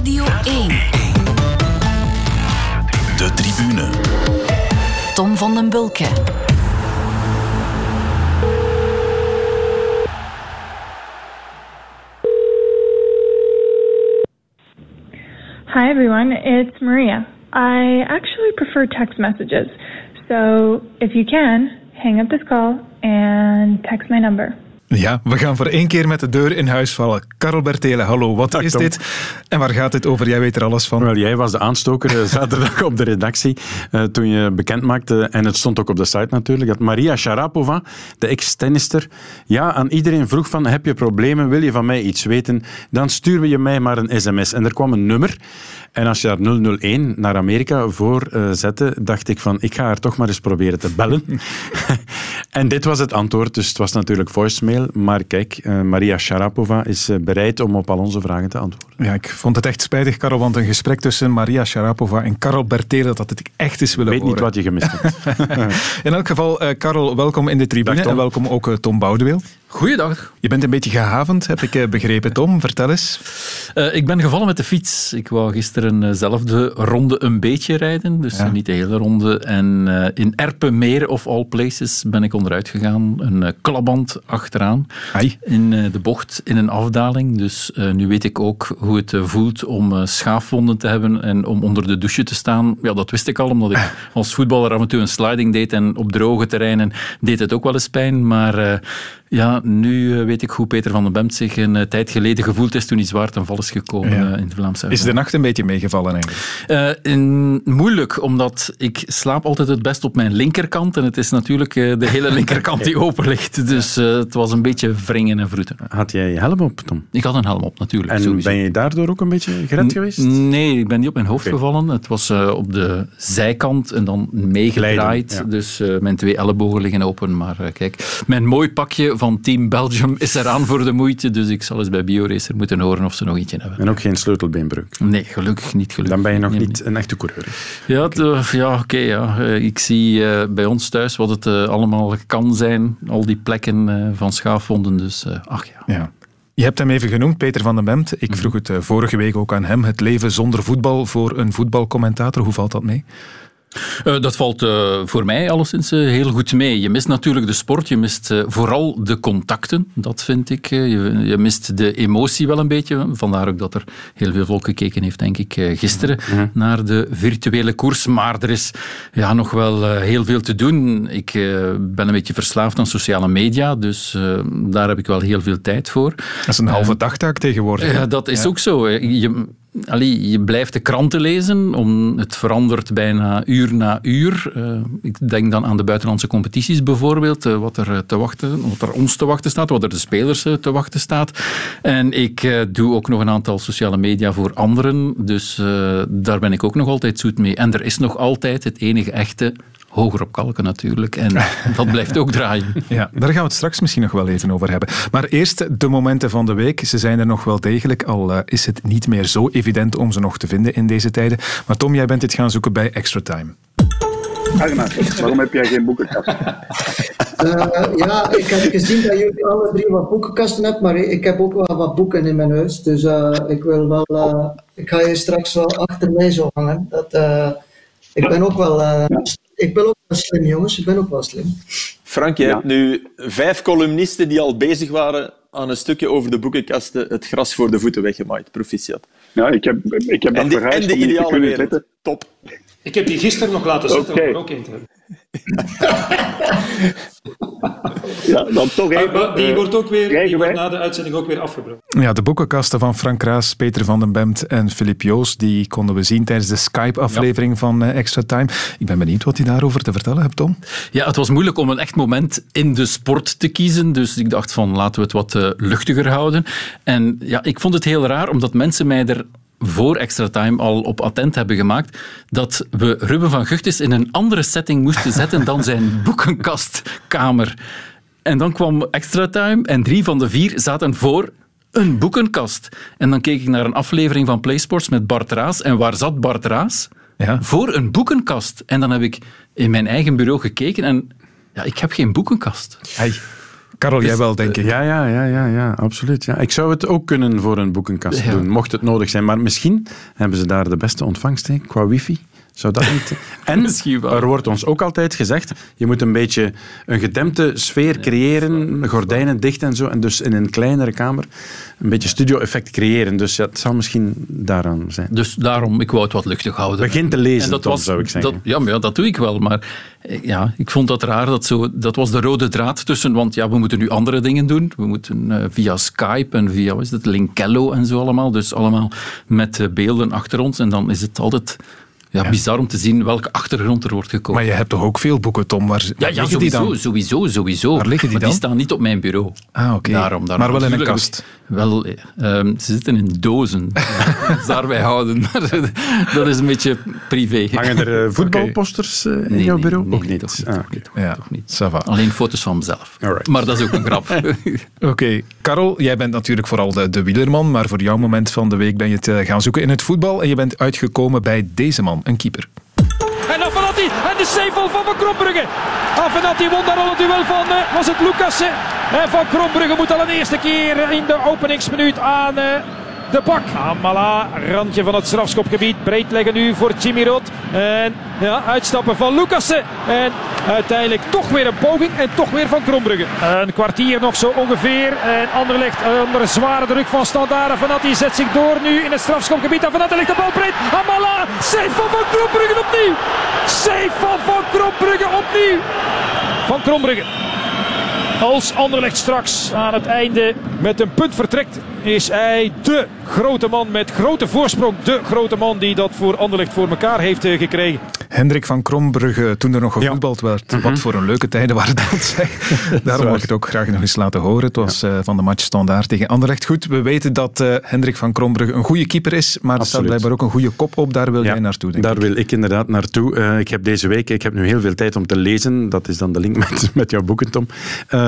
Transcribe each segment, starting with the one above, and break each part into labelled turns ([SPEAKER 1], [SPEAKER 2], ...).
[SPEAKER 1] Radio 1.
[SPEAKER 2] De tribune.
[SPEAKER 1] Tom van den Bulke.
[SPEAKER 3] Hi, everyone. It's Maria. I actually prefer text messages. So if you can, hang up this call and text my number.
[SPEAKER 4] Ja, we gaan voor één keer met de deur in huis vallen. Karel Bertele, hallo, wat
[SPEAKER 5] Dag,
[SPEAKER 4] is
[SPEAKER 5] Tom.
[SPEAKER 4] dit? En waar gaat dit over? Jij weet er alles van.
[SPEAKER 5] Wel, jij was de aanstoker eh, zaterdag op de redactie eh, toen je bekend maakte, en het stond ook op de site natuurlijk, dat Maria Sharapova, de ex-tennister, ja, aan iedereen vroeg van, heb je problemen, wil je van mij iets weten, dan sturen we je mij maar een sms. En er kwam een nummer, en als je daar 001 naar Amerika voor eh, zette, dacht ik van, ik ga haar toch maar eens proberen te bellen. en dit was het antwoord, dus het was natuurlijk voicemail, maar kijk, eh, Maria Sharapova is eh, bereid om op al onze vragen te antwoorden.
[SPEAKER 4] Ja, ik vond het echt spijtig, Karel, want een gesprek tussen Maria Sharapova en Karel Bertele, dat het echt is willen
[SPEAKER 5] Ik weet niet wat je gemist hebt.
[SPEAKER 4] In elk geval, Karel, welkom in de tribune
[SPEAKER 5] Dag,
[SPEAKER 4] en welkom ook Tom Boudeweel.
[SPEAKER 6] Goeiedag.
[SPEAKER 4] Je bent een beetje gehavend, heb ik eh, begrepen. Tom, vertel eens.
[SPEAKER 6] Eh, ik ben gevallen met de fiets. Ik wou gisteren eh, zelf de ronde een beetje rijden, dus
[SPEAKER 4] Ja.
[SPEAKER 6] niet de hele ronde. En eh, in Erpenmeer, of all places, ben ik onderuit gegaan. Een klapband achteraan.
[SPEAKER 4] Ai.
[SPEAKER 6] In de bocht, in een afdaling. Dus nu weet ik ook hoe het voelt om schaafwonden te hebben en om onder de douche te staan. Ja, dat wist ik al, omdat ik als voetballer af en toe een sliding deed en op droge terreinen deed het ook wel eens pijn. Maar ja, nu eh, weet ik hoe Peter van den Bemt zich een eh, tijd geleden gevoeld is toen hij zwaar ten val is gekomen
[SPEAKER 4] Ja.
[SPEAKER 6] eh, in de Vlaamse
[SPEAKER 4] Is de nacht een beetje meegevallen eigenlijk?
[SPEAKER 6] eh, in- moeilijk, omdat ik slaap altijd het best op mijn linkerkant. En het is natuurlijk de hele linkerkant die open ligt. Dus eh, het was een beetje wringen en vroeten.
[SPEAKER 5] Had jij je helm op, Tom?
[SPEAKER 6] Ik had een helm op, natuurlijk.
[SPEAKER 5] En
[SPEAKER 6] sowieso.
[SPEAKER 5] ben je daardoor ook een beetje gered geweest?
[SPEAKER 6] Nee, ik ben niet op mijn hoofd gevallen. Het was eh, op de zijkant en dan meegedraaid.
[SPEAKER 5] Ja.
[SPEAKER 6] Dus eh, mijn twee ellebogen liggen open. Maar eh, kijk, mijn mooi pakje van Team Belgium is eraan voor de moeite. Dus ik zal eens bij BioRacer moeten horen of ze nog eentje hebben.
[SPEAKER 5] En ook geen sleutelbeenbreuk.
[SPEAKER 6] Nee, gelukkig niet. Gelukkig.
[SPEAKER 5] Dan ben je nog
[SPEAKER 6] Nee,
[SPEAKER 5] niet een echte coureur.
[SPEAKER 6] Ja, eh, ja oké. ja. Eh, Ik zie eh, bij ons thuis wat het allemaal kan zijn. Al die plekken eh, van schaafwonden. Dus eh, ach ja.
[SPEAKER 4] Ja. Je hebt hem even genoemd, Peter van den Bemt. Ik vroeg het vorige week ook aan hem. Het leven zonder voetbal voor een voetbalcommentator. Hoe valt dat mee?
[SPEAKER 6] Eh, dat valt eh, voor mij alleszins eh, heel goed mee. Je mist natuurlijk de sport, je mist vooral de contacten, dat vind ik. je, je mist de emotie wel een beetje. Vandaar ook dat er heel veel volk gekeken heeft, denk ik, gisteren naar de virtuele koers. Maar er is ja, nog wel heel veel te doen. Ik ben een beetje verslaafd aan sociale media, dus daar heb ik wel heel veel tijd voor.
[SPEAKER 4] Dat is een halve dagtaak tegenwoordig.
[SPEAKER 6] Ja, dat is ook zo. Je, allee, je blijft de kranten lezen. Om, het verandert bijna uur na uur. Eh, ik denk dan aan de buitenlandse competities bijvoorbeeld. eh, wat er eh, te wachten, wat er ons te wachten staat, wat er de spelers te wachten staat. En ik doe ook nog een aantal sociale media voor anderen. Dus daar ben ik ook nog altijd zoet mee. En er is nog altijd het enige echte hoger op kalken natuurlijk. En dat blijft ook draaien.
[SPEAKER 4] Ja, daar gaan we het straks misschien nog wel even over hebben. Maar eerst de momenten van de week. Ze zijn er nog wel degelijk, al eh, is het niet meer zo evident om ze nog te vinden in deze tijden. Maar Tom, jij bent dit gaan zoeken bij Extra Time.
[SPEAKER 7] Agnes, waarom heb jij geen boekenkast?
[SPEAKER 8] Eh, ja, ik heb gezien dat jullie alle drie wat boekenkasten hebben, maar ik heb ook wel wat boeken in mijn huis. Dus eh, ik wil wel, eh, ik ga je straks wel achter mij zo hangen. Dat, eh, ik ben ook wel, eh, ik ben ook wel slim, jongens. Ik ben ook wel slim.
[SPEAKER 9] Frank, je
[SPEAKER 7] Ja.
[SPEAKER 9] hebt nu vijf columnisten die al bezig waren aan een stukje over de boekenkasten het gras voor de voeten weggemaaid. Proficiat.
[SPEAKER 7] Ja, ik heb, ik heb
[SPEAKER 9] En
[SPEAKER 7] dat
[SPEAKER 9] de,
[SPEAKER 7] verhuisd
[SPEAKER 9] en de
[SPEAKER 7] die
[SPEAKER 9] ideale
[SPEAKER 7] kunnen
[SPEAKER 9] wereld. Top.
[SPEAKER 10] Ik heb die gisteren nog laten zitten
[SPEAKER 7] Oké.
[SPEAKER 10] om er ook in te hebben.
[SPEAKER 7] Ja, dan toch even.
[SPEAKER 10] maar die
[SPEAKER 7] eh,
[SPEAKER 10] wordt ook weer die wordt na de uitzending ook weer afgebroken.
[SPEAKER 4] Ja, de boekenkasten van Frank Raas, Peter van den Bemt en Filip Joos, die konden we zien tijdens de Skype-aflevering van eh, Extra Time. Ik ben benieuwd wat hij daarover te vertellen hebt, Tom.
[SPEAKER 6] Ja, het was moeilijk om een echt moment in de sport te kiezen. Dus ik dacht van laten we het wat eh, luchtiger houden. En ja, ik vond het heel raar, omdat mensen mij er voor Extra Time al op attent hebben gemaakt dat we Ruben van Guchtis in een andere setting moesten zetten dan zijn boekenkastkamer. En dan kwam Extra Time en drie van de vier zaten voor een boekenkast. En dan keek ik naar een aflevering van PlaySports met Bart Raas. En waar zat Bart Raas?
[SPEAKER 4] Ja.
[SPEAKER 6] Voor een boekenkast. En dan heb ik in mijn eigen bureau gekeken en ja, ik heb geen boekenkast.
[SPEAKER 4] Hey. Karel, jij
[SPEAKER 6] Dus,
[SPEAKER 4] wel, denk ik.
[SPEAKER 5] Ja, ja, ja, ja, ja, absoluut. Ja. Ik zou het ook kunnen voor een boekenkast
[SPEAKER 6] Ja.
[SPEAKER 5] doen, mocht het nodig zijn. Maar misschien hebben ze daar de beste ontvangst in, qua wifi. Zou dat niet... En er wordt ons ook altijd gezegd, je moet een beetje een gedempte sfeer creëren, gordijnen dicht en zo. En dus in een kleinere kamer een beetje studio-effect creëren. Dus het zal misschien daaraan zijn.
[SPEAKER 6] Dus daarom, ik wou het wat luchtig houden.
[SPEAKER 5] Begin te lezen,
[SPEAKER 6] En dat
[SPEAKER 5] Tom,
[SPEAKER 6] was,
[SPEAKER 5] zou ik zeggen.
[SPEAKER 6] Dat, ja, maar ja, dat doe ik wel. Maar eh, ja, ik vond dat raar. Dat, zo, dat was de rode draad tussen... Want ja, we moeten nu andere dingen doen. We moeten eh, via Skype en via wat is het, Linkello en zo allemaal. Dus allemaal met eh, beelden achter ons. En dan is het altijd ja, bizar om te zien welke achtergrond er wordt gekomen.
[SPEAKER 4] Maar je hebt toch ook veel boeken, Tom? Waar
[SPEAKER 6] ja,
[SPEAKER 4] waar
[SPEAKER 6] ja
[SPEAKER 4] liggen die
[SPEAKER 6] sowieso,
[SPEAKER 4] dan?
[SPEAKER 6] sowieso, sowieso.
[SPEAKER 4] Waar liggen die
[SPEAKER 6] maar
[SPEAKER 4] dan?
[SPEAKER 6] die staan niet op mijn bureau.
[SPEAKER 4] Ah, oké.
[SPEAKER 6] Daarom, daarom.
[SPEAKER 4] Maar wel in een kast.
[SPEAKER 6] Wel, eh, ehm, ze zitten in dozen. Ja, dus daarbij houden. Maar dat is een beetje privé.
[SPEAKER 5] Hangen er eh, voetbalposters eh, in
[SPEAKER 6] Nee,
[SPEAKER 5] jouw bureau?
[SPEAKER 6] nee,
[SPEAKER 5] ook
[SPEAKER 6] nee,
[SPEAKER 5] niet.
[SPEAKER 6] toch niet,
[SPEAKER 5] Ah,
[SPEAKER 6] toch niet, toch
[SPEAKER 4] Ja,
[SPEAKER 6] toch niet.
[SPEAKER 4] ça va.
[SPEAKER 6] Alleen foto's van mezelf.
[SPEAKER 5] Alright.
[SPEAKER 6] Maar dat is ook een grap.
[SPEAKER 4] Oké, Karel, jij bent natuurlijk vooral de, de wielerman, maar voor jouw moment van de week ben je het eh, gaan zoeken in het voetbal en je bent uitgekomen bij deze man, een keeper.
[SPEAKER 2] En Avenatti en de save van Van Krombrugge. Avenatti won daar al het duel van, eh, was het Lucassen. En Van Krombrugge moet al een eerste keer in de openingsminuut aan eh, de bak. Amala, randje van het strafschopgebied. Breed leggen nu voor Jimmy Rood. En ja, uitstappen van Lucassen. En uiteindelijk toch weer een poging en toch weer Van Krombrugge. Een kwartier nog zo ongeveer. En Anderlecht onder zware druk van Standaard. Avenatti zet zich door nu in het strafschopgebied. Avenatti ligt de bal breed. Amala, save van Van Krombrugge opnieuw. Save van Van Krombrugge opnieuw. Van Krombrugge. Als Anderlecht straks aan het einde met een punt vertrekt, is hij de grote man met grote voorsprong. De grote man die dat voor Anderlecht voor elkaar heeft eh, gekregen.
[SPEAKER 4] Hendrik van Krombrugge, toen er nog gevoetbald werd.
[SPEAKER 5] Mhm.
[SPEAKER 4] Wat voor een leuke tijden waren dat, zeg. Daarom wil ik het ook graag nog eens laten horen. Het was eh, van de match standaard tegen Anderlecht. Goed, we weten dat eh, Hendrik van Krombrugge een goede keeper is, maar er staat blijkbaar ook een goede kop op. Daar wil
[SPEAKER 5] Ja,
[SPEAKER 4] jij naartoe, denk
[SPEAKER 5] Daar
[SPEAKER 4] ik.
[SPEAKER 5] wil ik inderdaad naartoe. Eh, ik heb deze week, ik heb nu heel veel tijd om te lezen. Dat is dan de link met, met jouw boeken, Tom.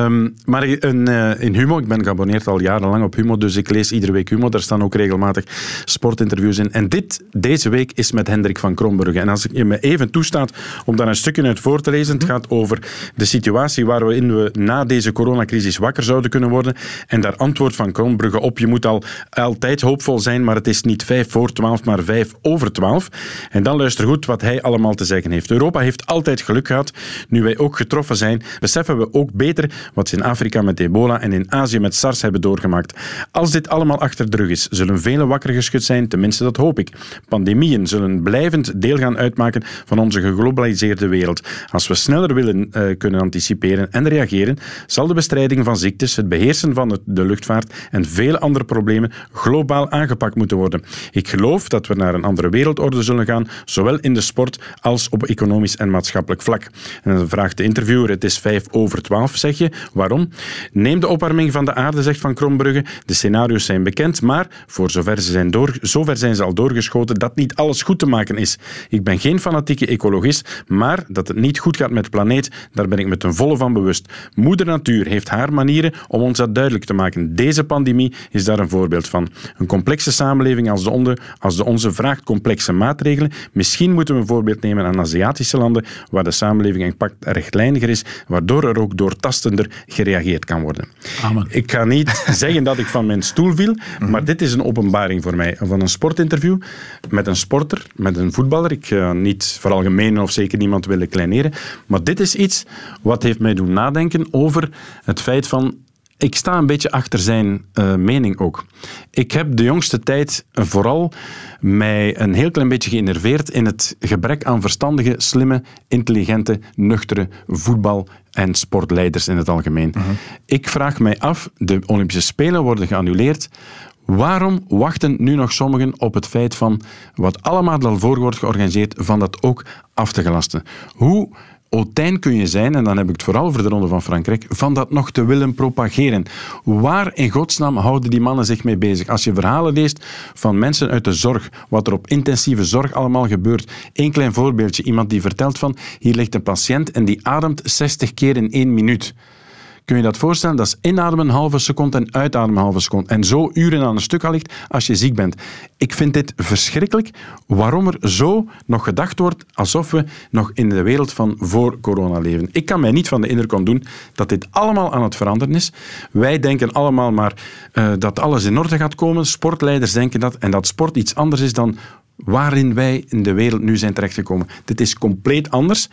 [SPEAKER 5] Ehm, maar een, eh, in Humo, ik ben geabonneerd al jarenlang op Humo, dus ik lees iedere week Humo. Daar staan ook regelmatig sportinterviews in. En dit, deze week, is met Hendrik van Krombrugge. En als je me even toestaat om daar een stukje uit voor te lezen. Het gaat over de situatie waarin we na deze coronacrisis wakker zouden kunnen worden. En daar antwoord van Krombrugge op. Je moet al altijd hoopvol zijn, maar het is niet vijf voor twaalf, maar vijf over twaalf. En dan luister goed wat hij allemaal te zeggen heeft. Europa heeft altijd geluk gehad. Nu wij ook getroffen zijn, beseffen we ook beter wat ze in Afrika met ebola en in Azië met SARS hebben doorgemaakt. Als dit allemaal achter de rug is, zullen velen wakker geschud zijn, tenminste dat hoop ik. Pandemieën zullen blijvend deel gaan uitmaken van onze geglobaliseerde wereld. Als we sneller willen eh, kunnen anticiperen en reageren, zal de bestrijding van ziektes, het beheersen van de luchtvaart en vele andere problemen globaal aangepakt moeten worden. Ik geloof dat we naar een andere wereldorde zullen gaan, zowel in de sport als op economisch en maatschappelijk vlak. En dan vraagt de interviewer, het is vijf over twaalf, zeg je. Waarom? Neem de opwarming van de aarde, zegt Van Krombrugge. De scenario's zijn bekend, maar voor zover, ze zijn door, zover zijn ze al doorgeschoten dat niet alles goed te maken is. Ik ben geen fanatieke ecologist, maar dat het niet goed gaat met de planeet, daar ben ik me ten volle van bewust. Moeder Natuur heeft haar manieren om ons dat duidelijk te maken. Deze pandemie is daar een voorbeeld van. Een complexe samenleving als de, onze, als de onze vraagt complexe maatregelen. Misschien moeten we een voorbeeld nemen aan Aziatische landen, waar de samenleving en pact rechtlijniger is, waardoor er ook doortastender gereageerd kan worden.
[SPEAKER 6] Amen.
[SPEAKER 5] Ik ga niet zeggen dat ik van mijn stoel viel, maar dit is een openbaring voor mij. Van een sportinterview met een sporter, met een voetballer. Ik ga niet veralgemenen of zeker niemand willen kleineren. Maar dit is iets wat heeft mij doen nadenken over het feit van... Ik sta een beetje achter zijn eh, mening ook. Ik heb de jongste tijd vooral mij een heel klein beetje geïnnerveerd in het gebrek aan verstandige, slimme, intelligente, nuchtere voetbal- en sportleiders in het algemeen. Ik vraag mij af, de Olympische Spelen worden geannuleerd. Waarom wachten nu nog sommigen op het feit van wat allemaal al voor wordt georganiseerd, van dat ook af te gelasten? Hoe Otijn kun je zijn, en dan heb ik het vooral voor de Ronde van Frankrijk, van dat nog te willen propageren. Waar in godsnaam houden die mannen zich mee bezig? Als je verhalen leest van mensen uit de zorg, wat er op intensieve zorg allemaal gebeurt. Eén klein voorbeeldje, iemand die vertelt van, hier ligt een patiënt en die ademt 60 keer in één minuut. Kun je dat voorstellen? Dat is inademen een halve seconde en uitademen een halve seconde. En zo uren aan een stuk al ligt als je ziek bent. Ik vind dit verschrikkelijk waarom er zo nog gedacht wordt alsof we nog in de wereld van voor corona leven. Ik kan mij niet van de indruk ontdoen dat dit allemaal aan het veranderen is. Wij denken allemaal maar uh, dat alles in orde gaat komen. Sportleiders denken dat. En dat sport iets anders is dan waarin wij in de wereld nu zijn terechtgekomen. Dit is compleet anders.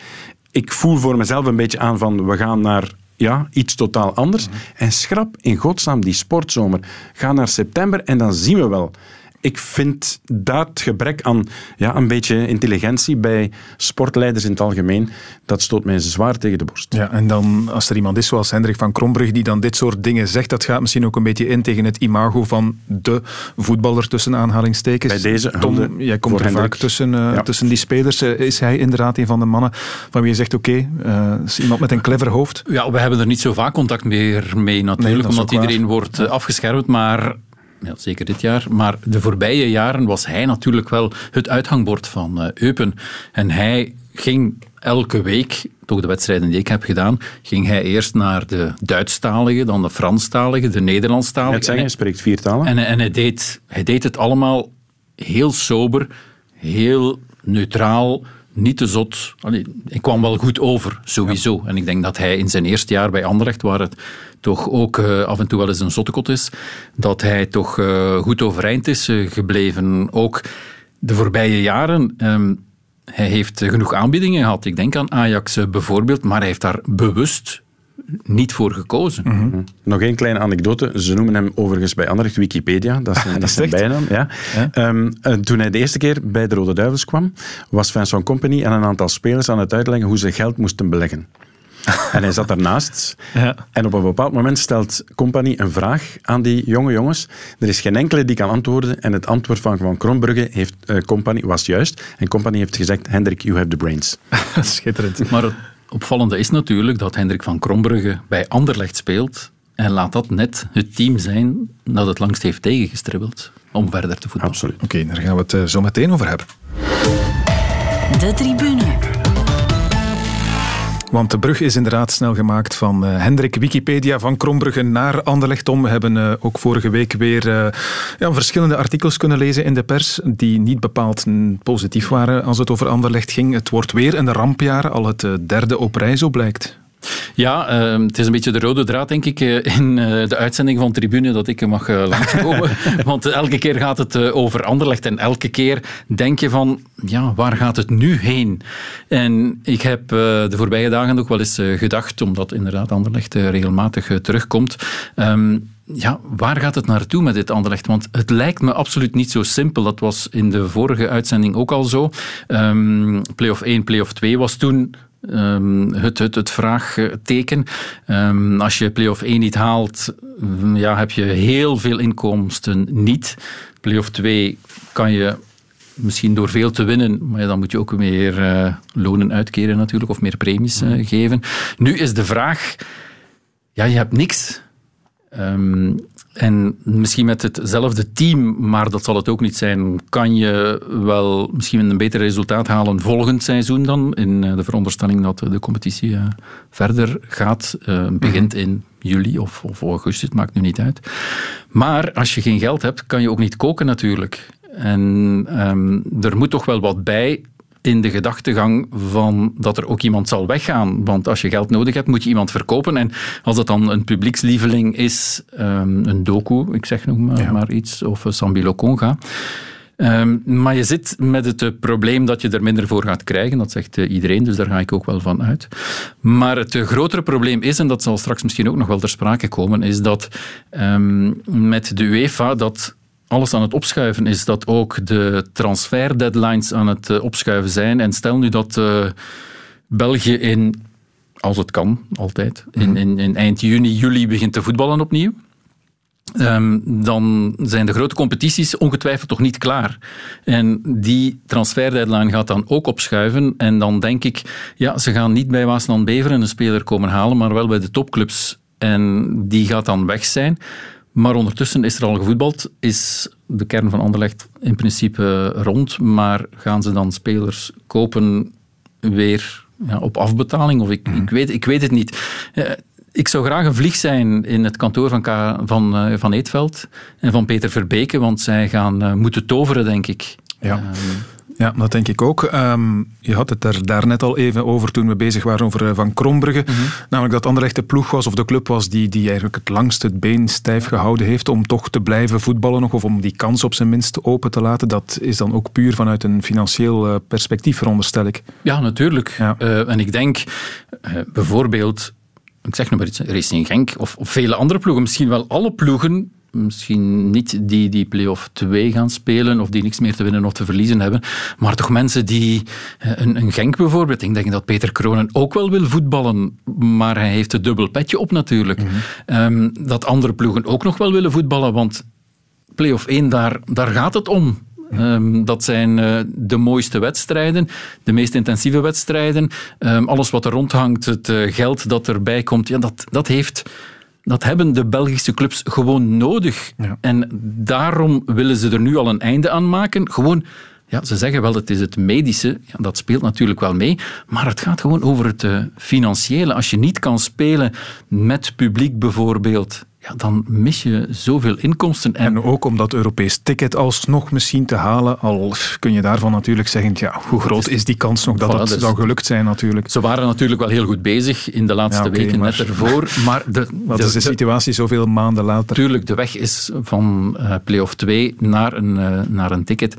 [SPEAKER 5] Ik voel voor mezelf een beetje aan van we gaan naar ja, iets totaal anders. En schrap in godsnaam die sportzomer. Ga naar september en dan zien we wel ik vind dat gebrek aan ja, een beetje intelligentie bij sportleiders in het algemeen, dat stoot mij zwaar tegen de borst.
[SPEAKER 4] Ja, en dan als er iemand is zoals Hendrik van Krombrug die dan dit soort dingen zegt, dat gaat misschien ook een beetje in tegen het imago van de voetballer tussen aanhalingstekens.
[SPEAKER 5] Bij deze
[SPEAKER 4] Tom, jij komt er vaak tussen, uh, tussen die spelers. Uh, is hij inderdaad een van de mannen van wie je zegt, oké, okay, uh, is iemand met een clever hoofd?
[SPEAKER 6] Ja, we hebben er niet zo vaak contact meer mee natuurlijk, nee, omdat iedereen wordt afgeschermd, maar ja, zeker dit jaar. Maar de voorbije jaren was hij natuurlijk wel het uithangbord van uh, Eupen. En hij ging elke week, toch de wedstrijden die ik heb gedaan, ging hij eerst naar de Duitsstalige, dan de Franstalige, de Nederlandstalige.
[SPEAKER 5] Ja, hij spreekt vier talen.
[SPEAKER 6] En, en hij, deed, hij deed het allemaal heel sober, heel neutraal, niet te zot. Allee, ik kwam wel goed over, sowieso. En ik denk dat hij in zijn eerste jaar bij Anderlecht, waar het toch ook uh, af en toe wel eens een zottekot is, dat hij toch uh, goed overeind is uh, gebleven. Ook de voorbije jaren. Um, hij heeft genoeg aanbiedingen gehad. Ik denk aan Ajax bijvoorbeeld, maar hij heeft daar bewust niet voor gekozen.
[SPEAKER 5] Mm -hmm. Nog één kleine anekdote. Ze noemen hem overigens bij Anderlecht Wikipedia. Dat is, ah, dat zijn bijnaam. Ja. ja? Um, toen hij de eerste keer bij de Rode Duivels kwam, was Vincent Company en een aantal spelers aan het uitleggen hoe ze geld moesten beleggen. en hij zat daarnaast. Ja. En op een bepaald moment stelt Company een vraag aan die jonge jongens. Er is geen enkele die kan antwoorden. En het antwoord van Van Kronbrugge heeft, uh, Company was juist. En Company heeft gezegd, Hendrik, you have the brains.
[SPEAKER 4] Schitterend.
[SPEAKER 6] Maar opvallende is natuurlijk dat Hendrik van Krombrugge bij Anderlecht speelt. En laat dat net het team zijn dat het langst heeft tegengestribbeld om verder te voetballen.
[SPEAKER 5] Absoluut.
[SPEAKER 4] Oké, daar gaan we het uh, zo meteen over hebben.
[SPEAKER 1] De tribune.
[SPEAKER 4] Want de brug is inderdaad snel gemaakt van uh, Hendrik Wikipedia van Krombrugge naar Anderlecht om. We hebben uh, ook vorige week weer uh, ja, verschillende artikels kunnen lezen in de pers die niet bepaald positief waren als het over Anderlecht ging. Het wordt weer een rampjaar, al het derde op rij, zo blijkt.
[SPEAKER 6] Ja, uh, het is een beetje de rode draad, denk ik, in uh, de uitzending van Tribune dat ik mag uh, langskomen. Want elke keer gaat het over Anderlecht en elke keer denk je van, ja, waar gaat het nu heen? En ik heb de voorbije dagen ook wel eens gedacht, omdat inderdaad Anderlecht regelmatig terugkomt, um, ja, waar gaat het naartoe met dit Anderlecht? Want het lijkt me absoluut niet zo simpel. Dat was in de vorige uitzending ook al zo. Um, play-off 1, play-off 2 was toen Um, het, het, het vraagteken. Um, als je play-off 1 niet haalt, ja, heb je heel veel inkomsten niet. Play-off 2 kan je misschien door veel te winnen, maar dan moet je ook meer uh, lonen uitkeren natuurlijk, of meer premies uh, geven. Nu is de vraag, ja, je hebt niks. Um, en misschien met hetzelfde team, maar dat zal het ook niet zijn, kan je wel misschien een beter resultaat halen volgend seizoen dan, in eh, de veronderstelling dat de competitie uh, verder gaat, uh, begint in juli of, of augustus, het maakt nu niet uit. Maar als je geen geld hebt, kan je ook niet koken natuurlijk. En um, er moet toch wel wat bij in de gedachtegang van dat er ook iemand zal weggaan. Want als je geld nodig hebt, moet je iemand verkopen. En als dat dan een publiekslieveling is, um, een doku, ik zeg nog maar, maar iets, of Sambilo Conga. Um, maar je zit met het uh, probleem dat je er minder voor gaat krijgen. Dat zegt uh, iedereen, dus daar ga ik ook wel van uit. Maar het uh, grotere probleem is, en dat zal straks misschien ook nog wel ter sprake komen, is dat um, met de UEFA dat alles aan het opschuiven is, dat ook de transferdeadlines aan het uh, opschuiven zijn. En stel nu dat uh, België in, als het kan, altijd, in, in, in, eind juni, juli begint te voetballen opnieuw. Um, dan zijn de grote competities ongetwijfeld toch niet klaar. En die transferdeadline gaat dan ook opschuiven. En dan denk ik, ja, ze gaan niet bij Waasland Beveren een speler komen halen, maar wel bij de topclubs. En die gaat dan weg zijn. Maar ondertussen is er al gevoetbald, is de kern van Anderlecht in principe rond, maar gaan ze dan spelers kopen weer ja, op afbetaling? Of ik, ik, weet, ik weet het niet. Eh, ik zou graag een vlieg zijn in het kantoor van, van, uh, van Eetveld en van Peter Verbeke, want zij gaan uh, moeten toveren, denk ik.
[SPEAKER 4] Ja. Um, ja, dat denk ik ook. Um, je had het er daarnet al even over toen we bezig waren over uh, Van Krombrugge. Mm -hmm. Namelijk dat Anderlecht de ploeg was of de club was die, die eigenlijk het langst het been stijf gehouden heeft om toch te blijven voetballen nog of om die kans op zijn minst open te laten. Dat is dan ook puur vanuit een financieel uh, perspectief, veronderstel ik.
[SPEAKER 6] Ja, natuurlijk. Ja. Uh, en ik denk bijvoorbeeld ik zeg nog maar iets, Racing Genk of, of, vele andere ploegen, misschien wel alle ploegen, misschien niet die die play-off 2 gaan spelen of die niks meer te winnen of te verliezen hebben, maar toch mensen die, een, een Genk bijvoorbeeld, ik denk dat Peter Kronen ook wel wil voetballen, maar hij heeft het dubbel petje op natuurlijk. Mm -hmm. um, dat andere ploegen ook nog wel willen voetballen, want play-off 1, daar, daar gaat het om. Um, dat zijn uh, de mooiste wedstrijden, de meest intensieve wedstrijden. Um, alles wat er rondhangt, het uh, geld dat erbij komt, ja, dat, dat, heeft, dat hebben de Belgische clubs gewoon nodig. Ja. En daarom willen ze er nu al een einde aan maken. Gewoon ja, ze zeggen wel, het is het medische, ja, dat speelt natuurlijk wel mee, maar het gaat gewoon over het uh, financiële. Als je niet kan spelen met publiek bijvoorbeeld, ja, dan mis je zoveel inkomsten.
[SPEAKER 4] En, en ook om dat Europees ticket alsnog misschien te halen, al kun je daarvan natuurlijk zeggen, ja, hoe groot is die kans nog dat voilà, dat dus zou gelukt zijn natuurlijk.
[SPEAKER 6] Ze waren natuurlijk wel heel goed bezig in de laatste ja, okay, weken, maar, net ervoor. Maar de,
[SPEAKER 4] wat de, is de situatie zoveel maanden later?
[SPEAKER 6] Tuurlijk, de weg is van uh, play-off 2 naar een, uh, naar een ticket.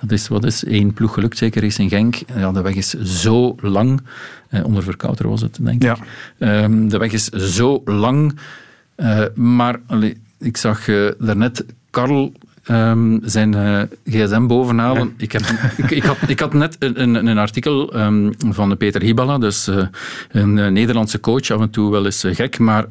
[SPEAKER 6] Dat is, wat is één ploeg gelukt, zeker is in Genk. Ja, de weg is zo lang. Uh, onder Verkouter was het, denk
[SPEAKER 4] ja.
[SPEAKER 6] ik. Um, de weg is zo lang... Uh, maar allee, ik zag uh, daarnet Karel um, zijn uh, gsm bovenhalen. Ja. Ik, heb, ik, ik, had, ik had net een, een, een artikel um, van Peter Hibala, dus een Nederlandse coach, af en toe wel eens gek, maar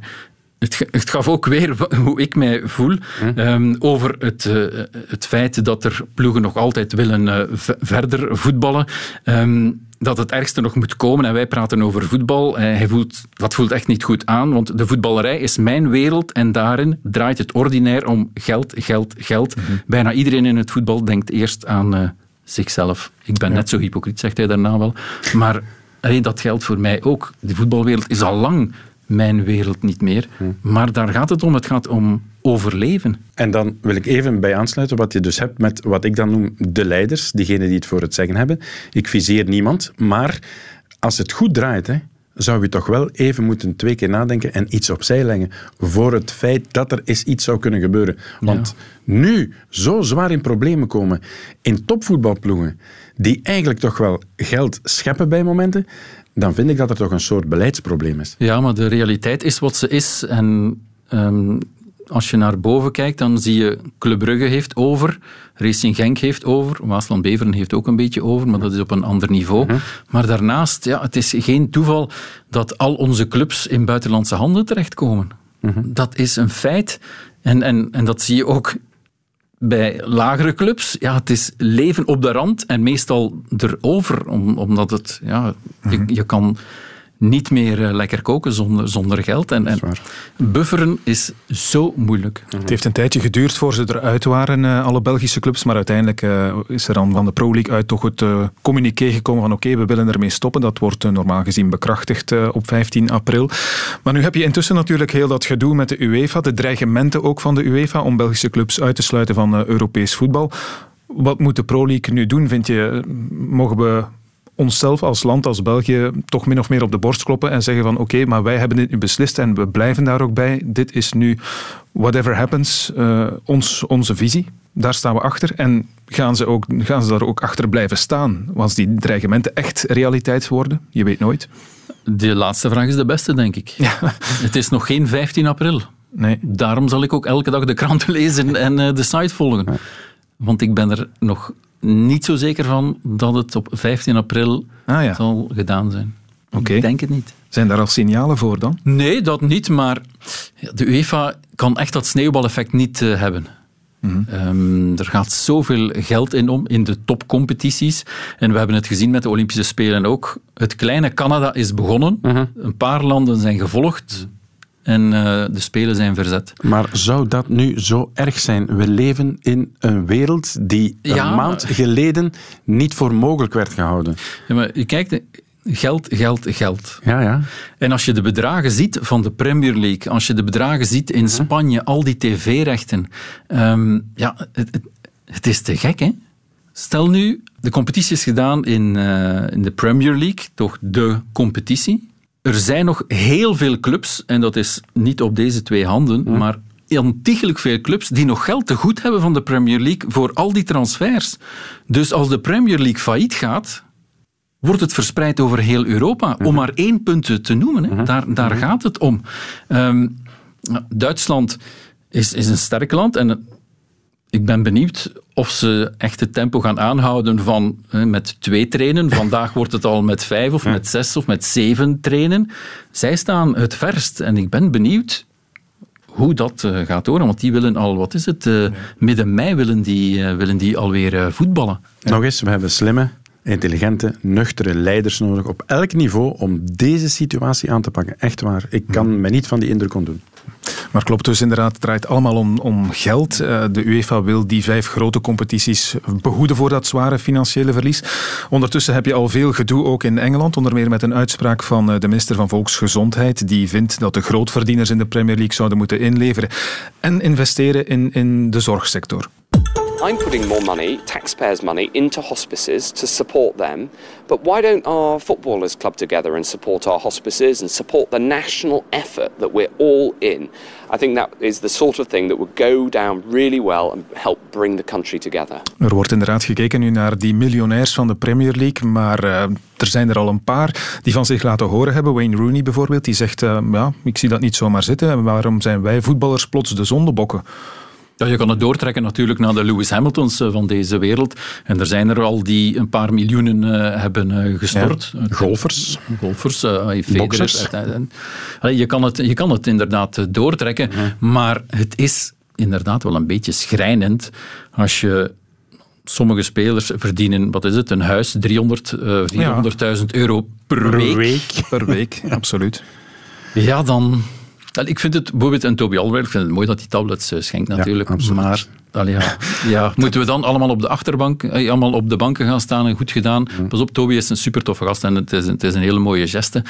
[SPEAKER 6] het, het, gaf ook weer hoe ik mij voel hm? um, over het, uh, het feit dat er ploegen nog altijd willen uh, verder voetballen. Um, dat het ergste nog moet komen en wij praten over voetbal. Hij voelt, dat voelt echt niet goed aan, want de voetballerij is mijn wereld en daarin draait het ordinair om geld, geld, geld. Mm -hmm. Bijna iedereen in het voetbal denkt eerst aan zichzelf. Ik ben ja. net zo hypocriet, zegt hij daarna wel. Maar allee, dat geldt voor mij ook. De voetbalwereld is al lang mijn wereld niet meer. Maar daar gaat het om. Het gaat om overleven.
[SPEAKER 5] En dan wil ik even bij aansluiten wat je dus hebt met wat ik dan noem de leiders, diegenen die het voor het zeggen hebben. Ik viseer niemand, maar als het goed draait, hè, zou je toch wel even moeten twee keer nadenken en iets opzij leggen voor het feit dat er eens iets zou kunnen gebeuren. Want ja. nu zo zwaar in problemen komen in topvoetbalploegen die eigenlijk toch wel geld scheppen bij momenten, dan vind ik dat er toch een soort beleidsprobleem is.
[SPEAKER 6] Ja, maar de realiteit is wat ze is. En um, als je naar boven kijkt, dan zie je Club Brugge heeft over, Racing Genk heeft over, Waasland Beveren heeft ook een beetje over, maar dat is op een ander niveau. Uh-huh. Maar daarnaast, ja, het is geen toeval dat al onze clubs in buitenlandse handen terechtkomen. Uh-huh. Dat is een feit. En, en, en dat zie je ook bij lagere clubs, ja, het is leven op de rand en meestal erover, om, omdat het, ja, je, je kan niet meer uh, lekker koken zonder, zonder geld. En, en bufferen is zo moeilijk.
[SPEAKER 4] Het heeft een tijdje geduurd voor ze eruit waren, uh, alle Belgische clubs. Maar uiteindelijk uh, is er dan van de Pro League uit toch het communiqué gekomen van oké, okay, we willen ermee stoppen. Dat wordt normaal gezien bekrachtigd op 15 april. Maar nu heb je intussen natuurlijk heel dat gedoe met de UEFA. De dreigementen ook van de UEFA om Belgische clubs uit te sluiten van Europees voetbal. Wat moet de Pro League nu doen, vind je? Mogen we onszelf als land, als België, toch min of meer op de borst kloppen en zeggen van oké, okay, maar wij hebben dit nu beslist en we blijven daar ook bij. Dit is nu, whatever happens, uh, ons, onze visie. Daar staan we achter. En gaan ze, ook, gaan ze daar ook achter blijven staan? Als die dreigementen echt realiteit worden? Je weet nooit.
[SPEAKER 6] De laatste vraag is de beste, denk ik. Ja. Het is nog geen 15 april.
[SPEAKER 4] Nee.
[SPEAKER 6] Daarom zal ik ook elke dag de kranten lezen en uh, de site volgen. Want ik ben er nog niet zo zeker van dat het op 15 april ah, ja. zal gedaan zijn.
[SPEAKER 4] Okay.
[SPEAKER 6] Ik denk het niet.
[SPEAKER 4] Zijn daar al signalen voor dan?
[SPEAKER 6] Nee, dat niet, maar de UEFA kan echt dat sneeuwbaleffect niet uh, hebben. Mm -hmm. um, er gaat zoveel geld in om in de topcompetities. En we hebben het gezien met de Olympische Spelen ook. Het kleine Canada is begonnen. Mm -hmm. Een paar landen zijn gevolgd. En uh, de Spelen zijn verzet.
[SPEAKER 5] Maar zou dat nu zo erg zijn? We leven in een wereld die een maand geleden niet voor mogelijk werd gehouden.
[SPEAKER 6] Ja, maar je kijkt, geld, geld, geld.
[SPEAKER 5] Ja, ja.
[SPEAKER 6] En als je de bedragen ziet van de Premier League, als je de bedragen ziet in Spanje, al die tv-rechten, ehm, ja, het, het, het is te gek, hè? Stel nu, de competitie is gedaan in, eh, in de Premier League, toch de competitie. Er zijn nog heel veel clubs, en dat is niet op deze twee handen, maar ontiegelijk veel clubs die nog geld te goed hebben van de Premier League voor al die transfers. Dus als de Premier League failliet gaat, wordt het verspreid over heel Europa. Om maar één punt te noemen. Hè. Daar, daar gaat het om. Ehm, Duitsland is, is een sterk land en ik ben benieuwd of ze echt het tempo gaan aanhouden van hè, met twee trainen. Vandaag wordt het al met vijf of met zes of met zeven trainen. Zij staan het verst en ik ben benieuwd hoe dat eh, gaat door. Want die willen al, wat is het, eh, midden mei willen die, eh, willen die alweer voetballen.
[SPEAKER 5] Nog eens, we hebben slimme, intelligente, nuchtere leiders nodig op elk niveau om deze situatie aan te pakken. Echt waar. Ik kan me niet van die indruk ontdoen.
[SPEAKER 4] Maar klopt dus inderdaad, het draait allemaal om, om geld. Eh, De UEFA wil die vijf grote competities behoeden voor dat zware financiële verlies. Ondertussen heb je al veel gedoe ook in Engeland, onder meer met een uitspraak van eh, de minister van Volksgezondheid, die vindt dat de grootverdieners in de Premier League zouden moeten inleveren en investeren in, in de zorgsector.
[SPEAKER 11] I'm putting more money, taxpayers' money, into hospices to support them. But why don't our footballers club together and support our hospices and support the national effort that we're all in? I think that is the sort of thing that would go down really well and help bring the country together.
[SPEAKER 4] Er wordt inderdaad gekeken nu naar die miljonairs van de Premier League, maar eh, er zijn er al een paar die van zich laten horen hebben. Wayne Rooney bijvoorbeeld, die zegt, eh, ja, ik zie dat niet zomaar zitten. Waarom zijn wij voetballers plots de zondebokken?
[SPEAKER 6] Ja, je kan het doortrekken natuurlijk naar de Lewis Hamiltons eh, van deze wereld. En er zijn er al die een paar miljoenen eh, hebben eh, gestort.
[SPEAKER 5] Golfers.
[SPEAKER 6] Golfers, uh, je, kan het, je kan het inderdaad doortrekken. Maar het is inderdaad wel een beetje schrijnend als je... Sommige spelers verdienen, wat is het, een huis, 300, eh 400.000 euro per, week.
[SPEAKER 4] Per week, absoluut.
[SPEAKER 6] Ja, dan... Ik vind het, bijvoorbeeld een Toby Alderweireld, ik vind het mooi dat hij tablets eh, schenkt natuurlijk, maar allee, ja, ja, moeten we dan allemaal op de achterbank, eh, allemaal op de banken gaan staan en goed gedaan? Pas op, Toby is een super toffe gast en het is, het is een hele mooie geste.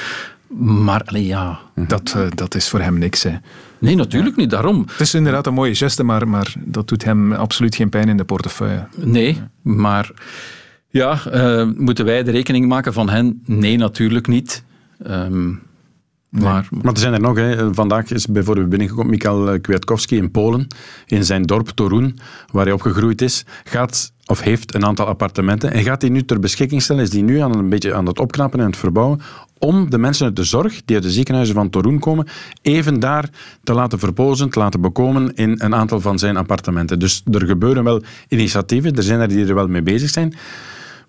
[SPEAKER 6] Maar allee, ja,
[SPEAKER 4] Dat, eh, dat is voor hem niks. Hè.
[SPEAKER 6] nee, natuurlijk niet, daarom.
[SPEAKER 4] Het is inderdaad een mooie geste, maar, maar dat doet hem absoluut geen pijn in de portefeuille.
[SPEAKER 6] Nee, maar ja, moeten wij de rekening maken van hen? Nee, natuurlijk niet. Maar,
[SPEAKER 5] Maar er zijn er nog. Hè. Vandaag is bijvoorbeeld binnengekomen Mikael Kwiatkowski in Polen, in zijn dorp Torun, waar hij opgegroeid is, gaat of heeft een aantal appartementen en gaat die nu ter beschikking stellen, is die nu aan een beetje aan het opknappen en het verbouwen, om de mensen uit de zorg, die uit de ziekenhuizen van Torun komen, even daar te laten verpozen, te laten bekomen in een aantal van zijn appartementen. Dus er gebeuren wel initiatieven, er zijn er die er wel mee bezig zijn,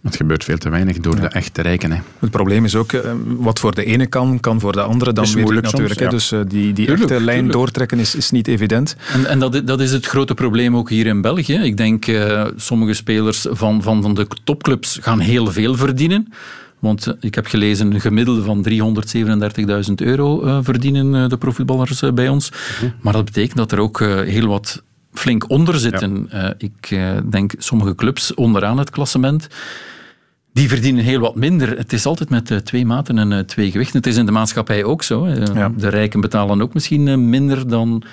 [SPEAKER 5] het gebeurt veel te weinig door de echte rijken. Hè.
[SPEAKER 4] Het probleem is ook, eh, wat voor de ene kan, kan voor de andere dan
[SPEAKER 5] Is
[SPEAKER 4] weer natuurlijk.
[SPEAKER 5] soms.
[SPEAKER 4] Dus eh, die, die
[SPEAKER 6] Tuurlijk,
[SPEAKER 4] echte lijn
[SPEAKER 6] tuurlijk.
[SPEAKER 4] doortrekken is, is niet evident.
[SPEAKER 6] En, en dat, dat is het grote probleem ook hier in België. Ik denk, eh, sommige spelers van, van, van de topclubs gaan heel veel verdienen. Want ik heb gelezen, een gemiddelde van 337.000 euro eh, verdienen eh, de profvoetballers bij ons. Maar dat betekent dat er ook heel wat flink onder zitten. Eh, ik denk, sommige clubs onderaan het klassement, die verdienen heel wat minder. Het is altijd met eh, twee maten en eh, twee gewichten. Het is in de maatschappij ook zo.
[SPEAKER 4] Ja.
[SPEAKER 6] De rijken betalen ook misschien eh, minder dan,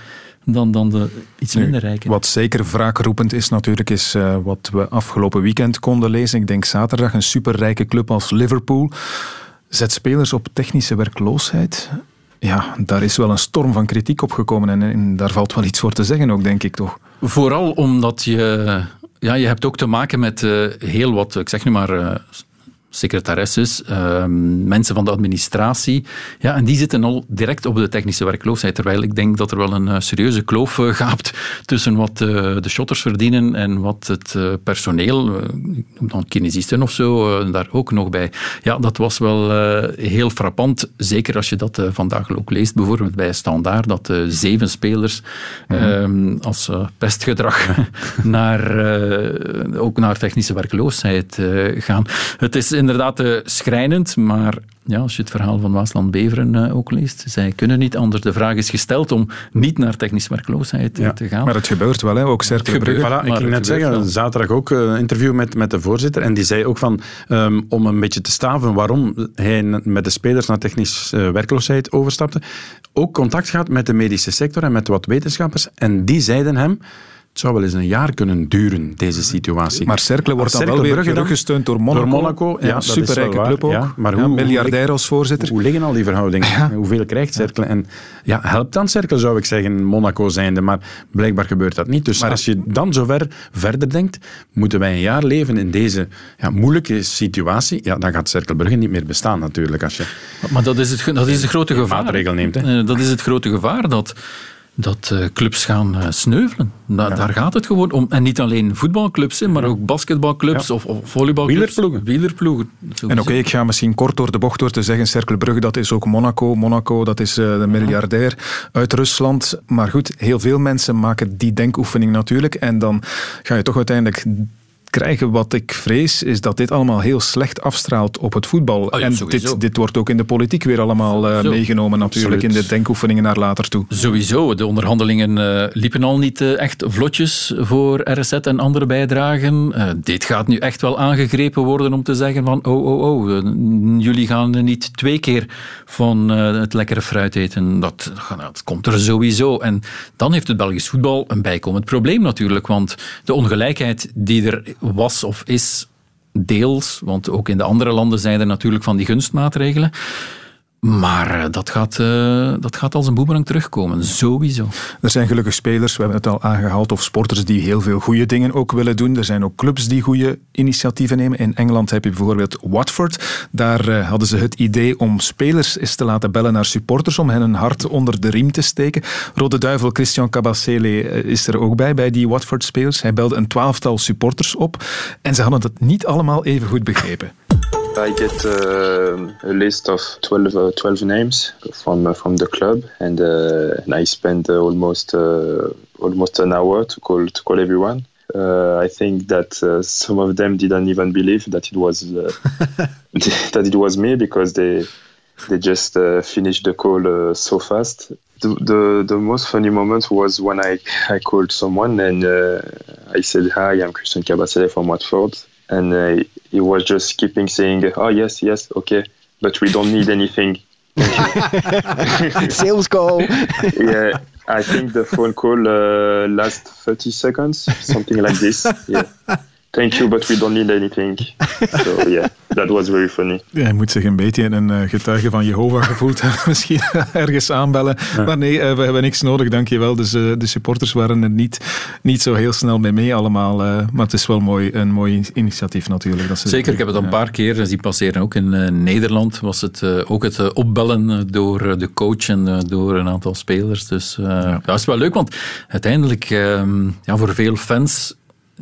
[SPEAKER 6] dan, dan de iets minder rijken.
[SPEAKER 4] Wat zeker wraakroepend is natuurlijk, is eh, wat we afgelopen weekend konden lezen. Ik denk zaterdag, een superrijke club als Liverpool zet spelers op technische werkloosheid. Ja, daar is wel een storm van kritiek op gekomen en, en daar valt wel iets voor te zeggen ook, denk ik toch.
[SPEAKER 6] Vooral omdat je... Ja, je hebt ook te maken met eh, heel wat, ik zeg nu maar, eh, secretaresses, eh, mensen van de administratie. Ja, en die zitten al direct op de technische werkloosheid. Terwijl ik denk dat er wel een eh, serieuze kloof eh, gaapt tussen wat eh, de shotters verdienen en wat het eh, personeel, ik noem dan kinesisten of zo, daar ook nog bij. Ja, dat was wel heel frappant. Zeker als je dat vandaag ook leest, bijvoorbeeld bij Standaard, dat zeven spelers ehm, als pestgedrag naar, ook naar technische werkloosheid gaan. Het is inderdaad uh, schrijnend, maar ja, als je het verhaal van Waasland-Beveren uh, ook leest, zij kunnen niet anders. De vraag is gesteld om niet naar technisch werkloosheid ja. te gaan.
[SPEAKER 4] Maar het gebeurt wel, hè? ook Cercle Brugge.
[SPEAKER 5] Voilà, ik ging net zeggen, wel. zaterdag ook een interview met, met de voorzitter en die zei ook van, um, om een beetje te staven waarom hij met de spelers naar technisch uh, werkloosheid overstapte, ook contact gehad met de medische sector en met wat wetenschappers en die zeiden hem het zou wel eens een jaar kunnen duren, deze situatie.
[SPEAKER 4] Maar Cercle wordt dan wel weer teruggesteund door Monaco.
[SPEAKER 5] Door Monaco, ja, ja
[SPEAKER 4] superrijke club ook. Ja, maar hoe, miljardair als voorzitter.
[SPEAKER 5] Hoe, liggen al die verhoudingen? Hoeveel krijgt Cercle? En ja, helpt dan Cercle, zou ik zeggen, Monaco zijnde. Maar blijkbaar gebeurt dat niet. Dus als je dan zover verder denkt, moeten wij een jaar leven in deze ja, moeilijke situatie. Ja, dan gaat Cercle Brugge niet meer bestaan natuurlijk. Als je
[SPEAKER 6] maar dat is het, dat is het grote gevaar.
[SPEAKER 5] Maatregel neemt. Hè.
[SPEAKER 6] Eh, dat is het grote gevaar dat dat uh, clubs gaan uh, sneuvelen. Da ja. Daar gaat het gewoon om. En niet alleen voetbalclubs, maar ook basketbalclubs ja. of, of volleybalclubs.
[SPEAKER 5] Wielerploegen.
[SPEAKER 6] Wielerploegen.
[SPEAKER 4] En oké, okay, ik ga misschien kort door de bocht door te zeggen, Cercle Brugge, dat is ook Monaco. Monaco, dat is uh, de miljardair uit Rusland. Maar goed, heel veel mensen maken die denkoefening natuurlijk. En dan ga je toch uiteindelijk krijgen. Wat ik vrees is dat dit allemaal heel slecht afstraalt op het voetbal.
[SPEAKER 6] Oh, ja,
[SPEAKER 4] en dit, dit wordt ook in de politiek weer allemaal uh, meegenomen natuurlijk Absoluut. in de denkoefeningen naar later toe.
[SPEAKER 6] Sowieso. De onderhandelingen uh, liepen al niet uh, echt vlotjes voor RSZ en andere bijdragen. dit gaat nu echt wel aangegrepen worden om te zeggen van oh, oh, oh, jullie gaan niet twee keer van het lekkere fruit eten. Dat, dat komt er sowieso. En dan heeft het Belgisch voetbal een bijkomend probleem natuurlijk, want de ongelijkheid die er was of is deels, want ook in de andere landen zijn er natuurlijk van die gunstmaatregelen. Maar eh, dat gaat, uh, dat gaat als een boemerang terugkomen, sowieso.
[SPEAKER 4] Er zijn gelukkig spelers, we hebben het al aangehaald, of sporters die heel veel goede dingen ook willen doen. Er zijn ook clubs die goede initiatieven nemen. In Engeland heb je bijvoorbeeld Watford. Daar uh, hadden ze het idee om spelers eens te laten bellen naar supporters, om hen een hart onder de riem te steken. Rode Duivel Christian Cabasele is er ook bij, bij die Watford-spelers. Hij belde een twaalftal supporters op en ze hadden het niet allemaal even goed begrepen.
[SPEAKER 12] I get uh, a list of 12, uh, 12 names from uh, from the club, and, uh, and I spend uh, almost almost an hour to call to call everyone. I think that some of them didn't even believe that it was that it was me because they they just finished the call so fast. The, the, the most funny moment was when I I called someone and I said hi, I'm Christian Cabasele from Watford and uh, he was just keeping saying, "Oh yes, yes, okay, but we don't need anything."
[SPEAKER 13] Sales call.
[SPEAKER 12] yeah, I think the phone call uh, last 30 seconds, something like this. Yeah. Thank you, but we don't need anything. So yeah, that was very funny.
[SPEAKER 4] Ja, hij moet zich een beetje een uh, getuige van Jehovah gevoeld hebben. Misschien ergens aanbellen. Ja. Maar nee, uh, we hebben niks nodig, dankjewel. Dus uh, de supporters waren er niet, niet zo heel snel mee mee allemaal. maar het is wel mooi, een mooi initiatief natuurlijk. Dat
[SPEAKER 6] ze Zeker, ik heb het een paar keer zien passeren. Ook in Nederland was het ook het opbellen door de coach en door een aantal spelers. Dus ja. dat is wel leuk, want uiteindelijk ehm, ja, voor veel fans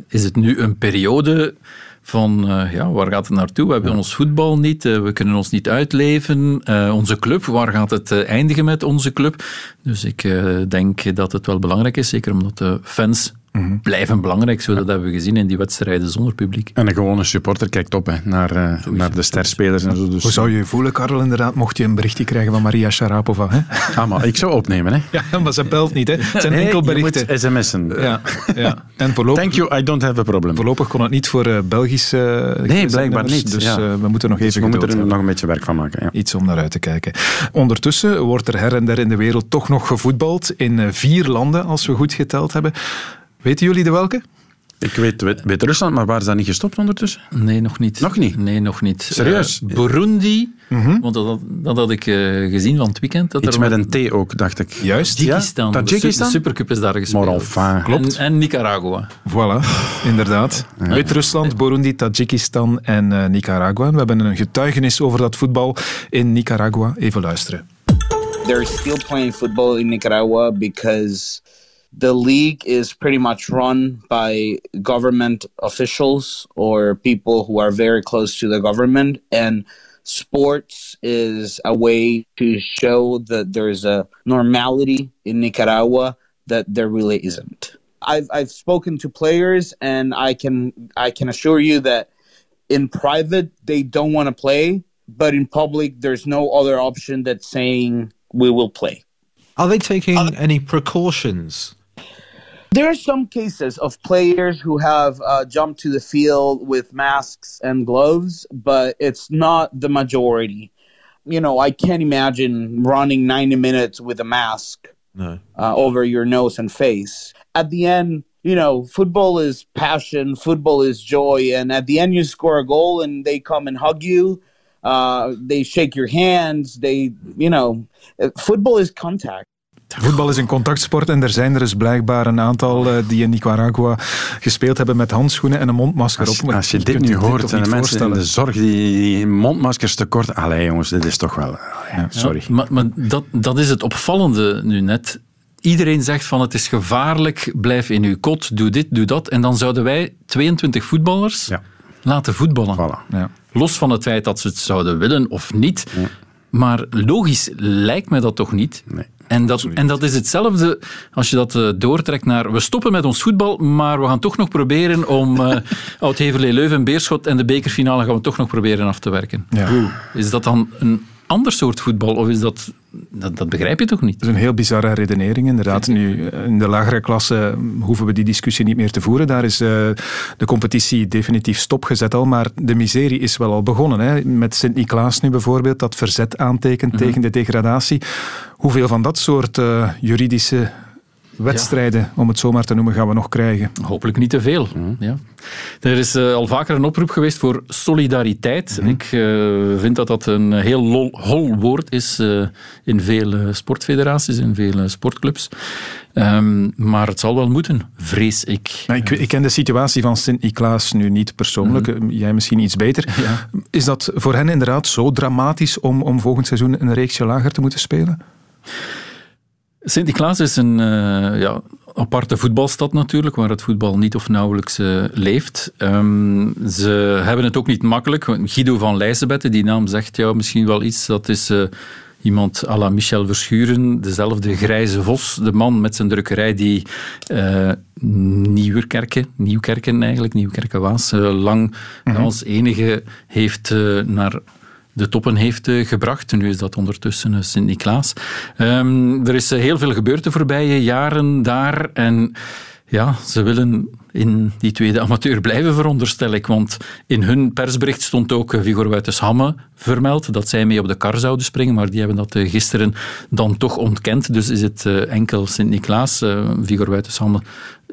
[SPEAKER 6] is het nu een periode van uh, ja, waar gaat het naartoe? We hebben ons voetbal niet, uh, we kunnen ons niet uitleven. Uh, onze club, waar gaat het eindigen met onze club? Dus ik denk dat het wel belangrijk is, zeker omdat de fans Mm blijven belangrijk, zo dat hebben we gezien in die wedstrijden zonder publiek.
[SPEAKER 5] En een gewone supporter kijkt op hè, naar, uh, naar de sterspelers en zo. Dus...
[SPEAKER 4] Hoe zou je je voelen, Karel, inderdaad, mocht je een berichtje krijgen van Maria Sharapova? Hè?
[SPEAKER 5] Ah, maar ik zou opnemen, hè?
[SPEAKER 4] Ja, maar ze belt niet, hè? Het zijn enkel berichten.
[SPEAKER 5] Je sms'en.
[SPEAKER 4] Ja, ja.
[SPEAKER 5] En voorlopig, Thank you, I don't have a problem.
[SPEAKER 4] Voorlopig kon het niet voor uh, Belgische
[SPEAKER 5] uh, Nee, blijkbaar niet.
[SPEAKER 4] Dus ja. uh, we moeten nog dus even
[SPEAKER 5] we moeten er nog een beetje werk van maken. Ja.
[SPEAKER 4] Iets om naar uit te kijken. Ondertussen wordt er her en der in de wereld toch nog gevoetbald. In vier landen, als we goed geteld hebben. Weten jullie de welke?
[SPEAKER 5] Ik weet, weet, weet, Rusland, maar waar is dat niet gestopt ondertussen?
[SPEAKER 6] Nee, nog niet.
[SPEAKER 5] Nog niet?
[SPEAKER 6] Nee, nog niet.
[SPEAKER 5] Serieus?
[SPEAKER 6] Uh, Burundi, mm -hmm. want dat, dat, had ik uh, gezien van het weekend. Dat
[SPEAKER 5] Iets
[SPEAKER 6] er
[SPEAKER 5] met een T ook, dacht ik.
[SPEAKER 6] Juist. Tajikistan.
[SPEAKER 5] Ja? Tajikistan?
[SPEAKER 6] De Supercup is daar gespeeld.
[SPEAKER 5] Maar enfin.
[SPEAKER 6] Klopt. En, en Nicaragua.
[SPEAKER 4] Voilà, inderdaad. Ja. Wit-Rusland, Burundi, Tajikistan en uh, Nicaragua. We hebben een getuigenis over dat voetbal in Nicaragua. Even luisteren.
[SPEAKER 14] They're still playing football in Nicaragua because... the league is pretty much run by government officials or people who are very close to the government and sports is a way to show that there's a normality in Nicaragua that there really isn't. I've I've spoken to players and I can I can assure you that in private they don't want to play, but in public there's no other option that saying we will play.
[SPEAKER 13] Are they taking any precautions?
[SPEAKER 14] There are some cases of players who have uh, jumped to the field with masks and gloves, but it's not the majority. You know, I can't imagine running 90 minutes with a mask
[SPEAKER 13] No.
[SPEAKER 14] uh, over your nose and face. At the end, you know, football is passion, football is joy, and at the end, you score a goal and they come and hug you. Uh, they shake your hands. They, you know, uh, football is contact.
[SPEAKER 4] Voetbal is een contactsport en er zijn er dus blijkbaar een aantal eh, die in Nicaragua gespeeld hebben met handschoenen en een mondmasker
[SPEAKER 5] Als,
[SPEAKER 4] op.
[SPEAKER 5] als je
[SPEAKER 4] Je
[SPEAKER 5] dit nu hoort en de mensen in de zorg die, die mondmaskers tekort... Allee jongens, dit is toch wel... ja, sorry.
[SPEAKER 6] Ja, maar maar dat, dat is het opvallende nu net. Iedereen zegt van het is gevaarlijk, blijf in uw kot, doe dit, doe dat. En dan zouden wij 22 voetballers laten voetballen.
[SPEAKER 4] Ja.
[SPEAKER 6] Los van het feit dat ze het zouden willen of niet. Maar logisch lijkt mij dat toch niet. En dat, en dat is hetzelfde als je dat eh, doortrekt naar... We stoppen met ons voetbal, maar we gaan toch nog proberen om eh Oud-Heverlee Leuven en Beerschot en de bekerfinale gaan we toch nog proberen af te werken.
[SPEAKER 4] Ja.
[SPEAKER 6] Is dat dan een ander soort voetbal of is dat... Dat, dat begrijp je toch niet?
[SPEAKER 4] Dat is een heel bizarre redenering, inderdaad. Nu, in de lagere klasse hoeven we die discussie niet meer te voeren. Daar is eh, de competitie definitief stopgezet al. Maar de miserie is wel al begonnen. Hè. Met Sint-Niklaas nu bijvoorbeeld, dat verzet aantekent
[SPEAKER 6] Mhm.
[SPEAKER 4] tegen de degradatie. Hoeveel van dat soort eh, juridische wedstrijden, om het zo maar te noemen, gaan we nog krijgen?
[SPEAKER 6] Hopelijk niet te veel. Ja. Er is eh, al vaker een oproep geweest voor solidariteit. Ik eh, vind dat dat een heel lol, hol woord is eh, in vele sportfederaties, in vele sportclubs. Ehm, maar het zal wel moeten, vrees ik.
[SPEAKER 4] Maar ik, ik ken de situatie van Sint-Niklaas nu niet persoonlijk.
[SPEAKER 6] Mhm.
[SPEAKER 4] Jij misschien iets beter. Is dat voor hen inderdaad zo dramatisch om, om volgend seizoen een reeksje lager te moeten spelen?
[SPEAKER 6] Sint-Niklaas is een eh, ja, aparte voetbalstad natuurlijk, waar het voetbal niet of nauwelijks eh, leeft. Ehm, ze hebben het ook niet makkelijk. Guido van Lijsebette, die naam zegt jou misschien wel iets. Dat is eh, iemand à la Michel Verschuren, dezelfde grijze vos. De man met zijn drukkerij die Nieuwerkerken, Nieuwkerken eigenlijk, Nieuwkerken-Waas, eh, lang als enige heeft eh, naar de toppen heeft eh, gebracht. Nu is dat ondertussen eh, Sint-Niklaas. Ehm, er is eh, heel veel gebeurd de voorbije jaren daar. En ja, ze willen in die tweede amateur blijven, veronderstel ik. Want in hun persbericht stond ook Vigor Wuitenshamme vermeld dat zij mee op de kar zouden springen. Maar die hebben dat gisteren dan toch ontkend. Dus is het enkel Sint-Niklaas. Vigor Wuitenshamme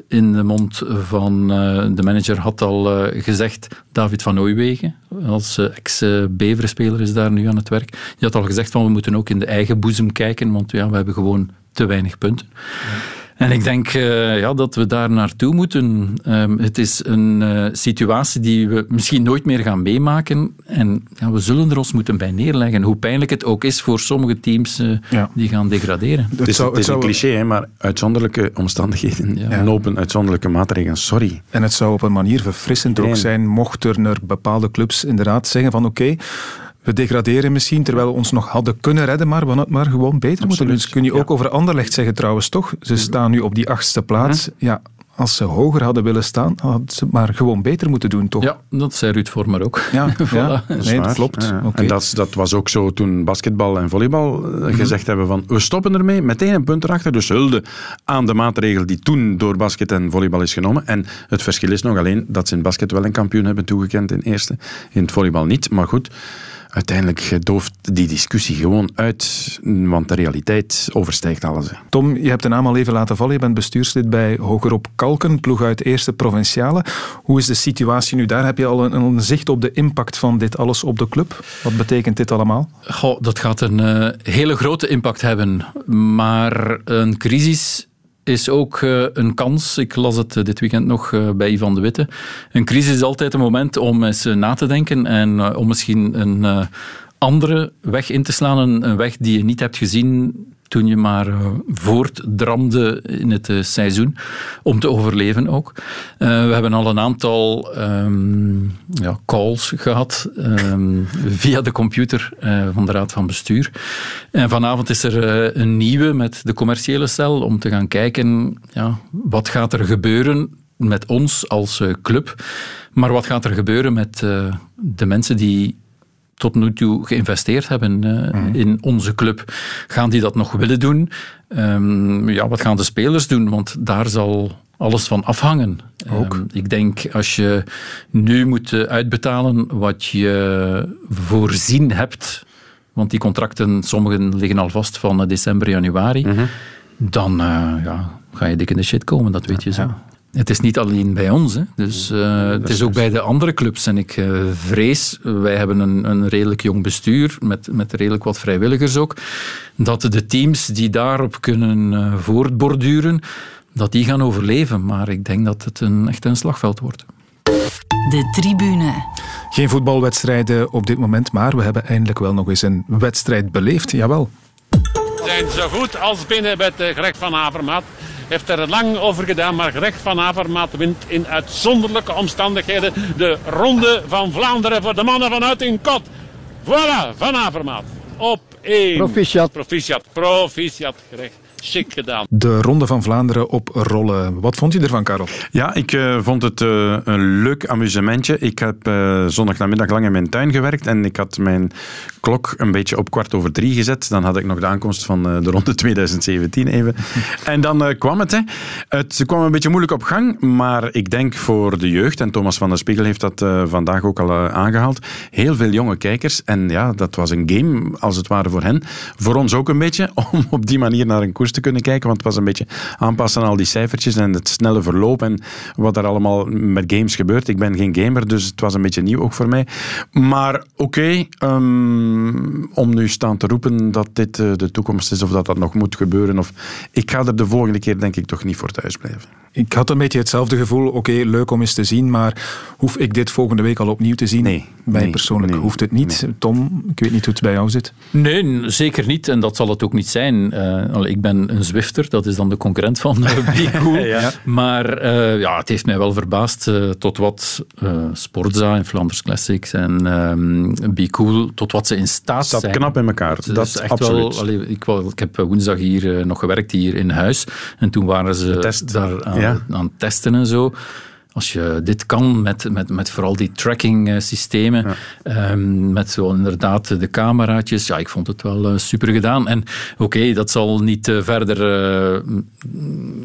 [SPEAKER 6] in de mond van eh, de manager had al eh, gezegd, David van Ooijwegen, als eh, ex-Beveren-speler is daar nu aan het werk, die had al gezegd van we moeten ook in de eigen boezem kijken, want ja, we hebben gewoon te weinig punten. En ik denk eh, ja, dat we daar naartoe moeten. Ehm, het is een eh, situatie die we misschien nooit meer gaan meemaken. En ja, we zullen er ons moeten bij neerleggen. Hoe pijnlijk het ook is voor sommige teams eh, die gaan degraderen.
[SPEAKER 5] Het is, het is een cliché, hè, maar uitzonderlijke omstandigheden lopen uitzonderlijke maatregelen. Sorry.
[SPEAKER 4] En het zou op een manier verfrissend ook zijn mochten er bepaalde clubs inderdaad zeggen van oké, we degraderen misschien terwijl we ons nog hadden kunnen redden, maar we hadden het maar gewoon beter moeten doen. Dus kun je ook over Anderlecht zeggen trouwens toch? Ze staan nu op die achtste plaats. Ja, als ze hoger hadden willen staan, hadden ze het maar gewoon beter moeten doen, toch?
[SPEAKER 6] Ja, dat zei Ruud Vormer ook.
[SPEAKER 4] Ja,
[SPEAKER 6] Voilà.
[SPEAKER 4] ja.
[SPEAKER 5] Dat
[SPEAKER 4] nee, dat klopt.
[SPEAKER 5] Ja, ja.
[SPEAKER 4] Oké.
[SPEAKER 5] En dat, dat was ook zo toen basketbal en volleybal eh, gezegd hebben van we stoppen ermee, meteen een punt erachter. Dus hulde aan de maatregel die toen door basket en volleybal is genomen. En het verschil is nog alleen dat ze in basket wel een kampioen hebben toegekend in eerste, in het volleybal niet. Maar goed, uiteindelijk dooft die discussie gewoon uit, want de realiteit overstijgt alles.
[SPEAKER 4] Tom, je hebt de naam al even laten vallen. Je bent bestuurslid bij Hogerop Kalken, ploeg uit Eerste Provinciale. Hoe is de situatie nu daar? Heb je al een, een zicht op de impact van dit alles op de club? Wat betekent dit allemaal?
[SPEAKER 6] Goh, dat gaat een eh, hele grote impact hebben. Maar een crisis is ook eh, een kans. Ik las het eh, dit weekend nog eh, bij Ivan de Witte. Een crisis is altijd een moment om eens na te denken en om misschien een andere weg in te slaan. Een weg die je niet hebt gezien toen je maar eh, voortdramde in het eh, seizoen, om te overleven ook. Eh, we hebben al een aantal ehm, ja, calls gehad ehm, via de computer van de Raad van Bestuur. En vanavond is er een nieuwe met de commerciële cel om te gaan kijken ja, wat gaat er gebeuren met ons als club. Maar wat gaat er gebeuren met de mensen die tot nu toe geïnvesteerd hebben eh,
[SPEAKER 5] Mhm.
[SPEAKER 6] in onze club? Gaan die dat nog willen doen? Ehm, ja, wat gaan de spelers doen? Want daar zal alles van afhangen. Ehm, ik denk als je nu moet eh, uitbetalen wat je voorzien hebt, want die contracten, sommigen liggen al vast van eh, december, januari,
[SPEAKER 5] Mhm.
[SPEAKER 6] dan ja, ga je dik in de shit komen, dat weet je zo. Het is niet alleen bij ons, hè. Dus, eh, het is ook bij de andere clubs. En ik eh, vrees, wij hebben een, een redelijk jong bestuur, met, met redelijk wat vrijwilligers ook, dat de teams die daarop kunnen eh, voortborduren, dat die gaan overleven. Maar ik denk dat het een, echt een slagveld wordt.
[SPEAKER 1] De tribune.
[SPEAKER 4] Geen voetbalwedstrijden op dit moment, maar we hebben eindelijk wel nog eens een wedstrijd beleefd. Jawel.
[SPEAKER 15] zijn zo goed als binnen met Greg van Avermaat. Heeft er lang over gedaan, maar Greg van Avermaat wint in uitzonderlijke omstandigheden de Ronde van Vlaanderen voor de mannen vanuit in Kot. Voilà, van Avermaat. Op één.
[SPEAKER 16] Proficiat.
[SPEAKER 15] Proficiat, proficiat, Greg. Gedaan.
[SPEAKER 4] De Ronde van Vlaanderen op rollen. Wat vond je ervan, Karel?
[SPEAKER 5] Ja, ik eh, vond het eh, een leuk amusementje. Ik heb uh, zondagnamiddag lang in mijn tuin gewerkt en ik had mijn klok een beetje op kwart over drie gezet. Dan had ik nog de aankomst van uh, de ronde 2017 even. en dan uh, kwam het, hè. Het kwam een beetje moeilijk op gang, maar ik denk voor de jeugd, en Thomas van der Spiegel heeft dat uh, vandaag ook al aangehaald, heel veel jonge kijkers. En ja, dat was een game, als het ware voor hen. Voor ons ook een beetje, om op die manier naar een koers te kunnen kijken, want het was een beetje aanpassen aan al die cijfertjes en het snelle verloop en wat er allemaal met games gebeurt. Ik ben geen gamer, dus het was een beetje nieuw ook voor mij. Maar oké, um, om nu staan te roepen dat dit uh, de toekomst is of dat dat nog moet gebeuren, of ik ga er de volgende keer denk ik toch niet voor thuis blijven.
[SPEAKER 4] Ik had een beetje hetzelfde gevoel. Oké, okay, leuk om eens te zien, maar hoef ik dit volgende week al opnieuw te zien?
[SPEAKER 5] Nee.
[SPEAKER 4] Mij
[SPEAKER 5] nee,
[SPEAKER 4] persoonlijk
[SPEAKER 5] nee,
[SPEAKER 4] hoeft het niet.
[SPEAKER 5] Nee.
[SPEAKER 4] Tom, ik weet niet hoe het bij jou zit.
[SPEAKER 6] Nee, zeker niet. En dat zal het ook niet zijn. Uh, ik ben een Zwifter, dat is dan de concurrent van uh, Be Cool. ja. Maar uh, ja, het heeft mij wel verbaasd uh, tot wat Sportza en Flanders Classics en um, Be Cool, tot wat ze in staat
[SPEAKER 5] Staat
[SPEAKER 6] zijn.
[SPEAKER 5] knap in elkaar. Dat
[SPEAKER 6] is echt
[SPEAKER 5] absoluut.
[SPEAKER 6] Wel, allee, ik, wel, ik heb woensdag hier nog gewerkt, hier in huis. En toen waren ze
[SPEAKER 5] Test.
[SPEAKER 6] daar aan,
[SPEAKER 5] ja.
[SPEAKER 6] Aan het testen en zo als je dit kan met, met, met vooral die tracking systemen, ja. um, met zo inderdaad de cameraatjes, ja, ik vond het wel uh, super gedaan. En oké, okay, dat zal niet uh, verder uh,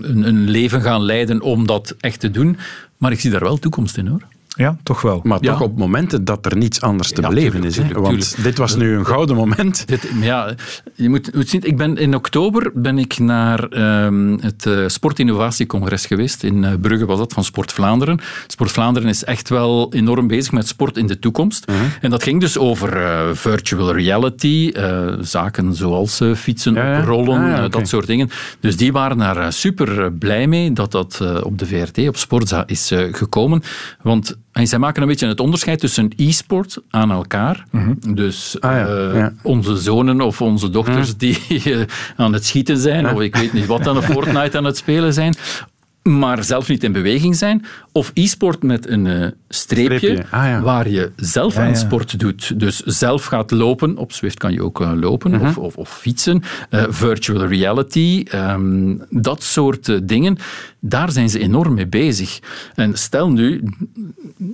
[SPEAKER 6] een, een leven gaan leiden om dat echt te doen, maar ik zie daar wel toekomst in hoor.
[SPEAKER 4] Ja, toch wel.
[SPEAKER 5] Maar
[SPEAKER 6] ja.
[SPEAKER 5] toch op momenten dat er niets anders te
[SPEAKER 6] ja,
[SPEAKER 5] beleven
[SPEAKER 6] tuurlijk,
[SPEAKER 5] is.
[SPEAKER 6] Tuurlijk,
[SPEAKER 5] Want
[SPEAKER 6] tuurlijk.
[SPEAKER 5] dit was nu een gouden moment.
[SPEAKER 6] Dit, ja, je moet, moet zien, ik ben in oktober ben ik naar um, het uh, Sportinnovatiecongres geweest. In uh, Brugge was dat, van Sport Vlaanderen. Sport Vlaanderen is echt wel enorm bezig met sport in de toekomst.
[SPEAKER 5] Mhm.
[SPEAKER 6] Uh -huh. En dat ging dus over uh, virtual reality, zaken zoals fietsen,
[SPEAKER 5] ja, ja.
[SPEAKER 6] rollen,
[SPEAKER 5] ah, ja, okay.
[SPEAKER 6] dat soort dingen. Dus die waren daar super blij mee dat dat op de VRT, op Sportza, is gekomen. Want en zij maken een beetje het onderscheid tussen e-sport aan elkaar.
[SPEAKER 5] Mhm.
[SPEAKER 6] Mm -hmm. Dus
[SPEAKER 5] ah, ja,
[SPEAKER 6] uh,
[SPEAKER 5] ja.
[SPEAKER 6] onze zonen of onze dochters
[SPEAKER 5] Mhm.
[SPEAKER 6] die uh, aan het schieten zijn, of ik weet niet wat aan de Fortnite aan het spelen zijn, maar zelf niet in beweging zijn. Of e-sport met een uh, streepje,
[SPEAKER 5] Streepje. Ah, ja.
[SPEAKER 6] waar je zelf
[SPEAKER 5] Ja,
[SPEAKER 6] aan
[SPEAKER 5] ja.
[SPEAKER 6] sport doet. Dus zelf gaat lopen. Op Zwift kan je ook uh, lopen
[SPEAKER 5] Mhm.
[SPEAKER 6] of, of, of, fietsen. Uh, virtual reality, um, dat soort dingen. Daar zijn ze enorm mee bezig. En stel nu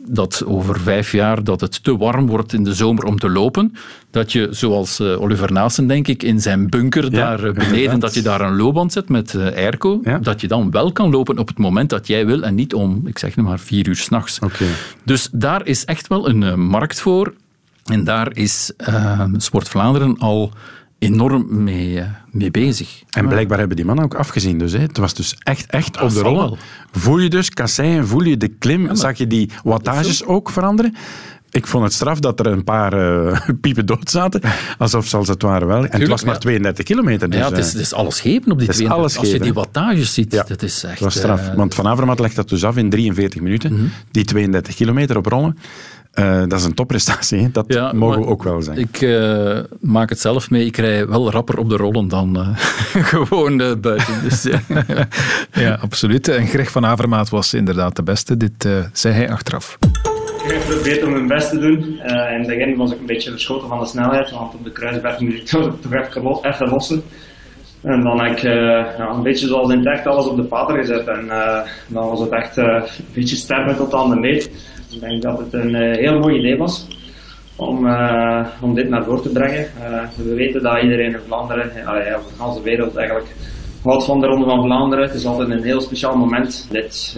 [SPEAKER 6] dat over vijf jaar dat het te warm wordt in de zomer om te lopen, dat je, zoals uh, Oliver Naassen, denk ik, in zijn bunker
[SPEAKER 5] Ja,
[SPEAKER 6] daar uh, beneden,
[SPEAKER 5] inderdaad.
[SPEAKER 6] dat je daar een loopband zet met uh, airco,
[SPEAKER 5] Ja.
[SPEAKER 6] dat je dan wel kan lopen op het moment dat jij wil en niet om, ik zeg nu maar, vier uur s'nachts.
[SPEAKER 5] Oké.
[SPEAKER 6] Dus daar is echt wel een uh, markt voor. En daar is uh, Sport Vlaanderen al enorm mee, mee bezig.
[SPEAKER 5] En blijkbaar hebben die mannen ook afgezien. Dus, hè. Het was dus echt, echt
[SPEAKER 6] Dat
[SPEAKER 5] op de
[SPEAKER 6] wel.
[SPEAKER 5] Voel je dus kasseien, voel je de klim, zag je die wattages ook veranderen? Ik vond het straf dat er een paar uh, piepen dood zaten, alsof ze als het ware wel. En het was maar
[SPEAKER 6] ja.
[SPEAKER 5] 32 kilometer. Dus,
[SPEAKER 6] ja, het is,
[SPEAKER 5] uh,
[SPEAKER 6] het is alles geven op die
[SPEAKER 5] het is
[SPEAKER 6] 32.
[SPEAKER 5] alles
[SPEAKER 6] Als je die wattages ziet,
[SPEAKER 5] Ja.
[SPEAKER 6] dat is echt...
[SPEAKER 5] Het was straf.
[SPEAKER 6] eh,
[SPEAKER 5] Want Van Avermaet legt dat dus af in 43 minuten.
[SPEAKER 6] Mhm.
[SPEAKER 5] Die 32 kilometer op rollen. Uh, dat is een topprestatie. hè. Dat
[SPEAKER 6] Ja,
[SPEAKER 5] mogen we ook wel zijn.
[SPEAKER 6] Ik uh, maak het zelf mee. Ik rij wel rapper op de rollen dan uh, gewoon uh, buiten. Dus, ja.
[SPEAKER 4] Ja, absoluut. En Greg van Avermaat was inderdaad de beste. Dit uh, zei hij achteraf.
[SPEAKER 17] Geprobeerd om mijn best te doen. Uh, in het begin was ik een beetje verschoten van de snelheid, want op de kruisberg moet ik toch, even, lo- even lossen. En dan heb ik uh, ja, een beetje zoals in het echt alles op de pater gezet. En uh, dan was het echt een beetje sterven tot aan de meet. Ik denk dat het een heel mooi idee was om, om dit naar voren te brengen. we weten dat iedereen in Vlaanderen, allee, op de hele wereld eigenlijk, houdt van de Ronde van Vlaanderen. Het is altijd een heel speciaal moment. Dit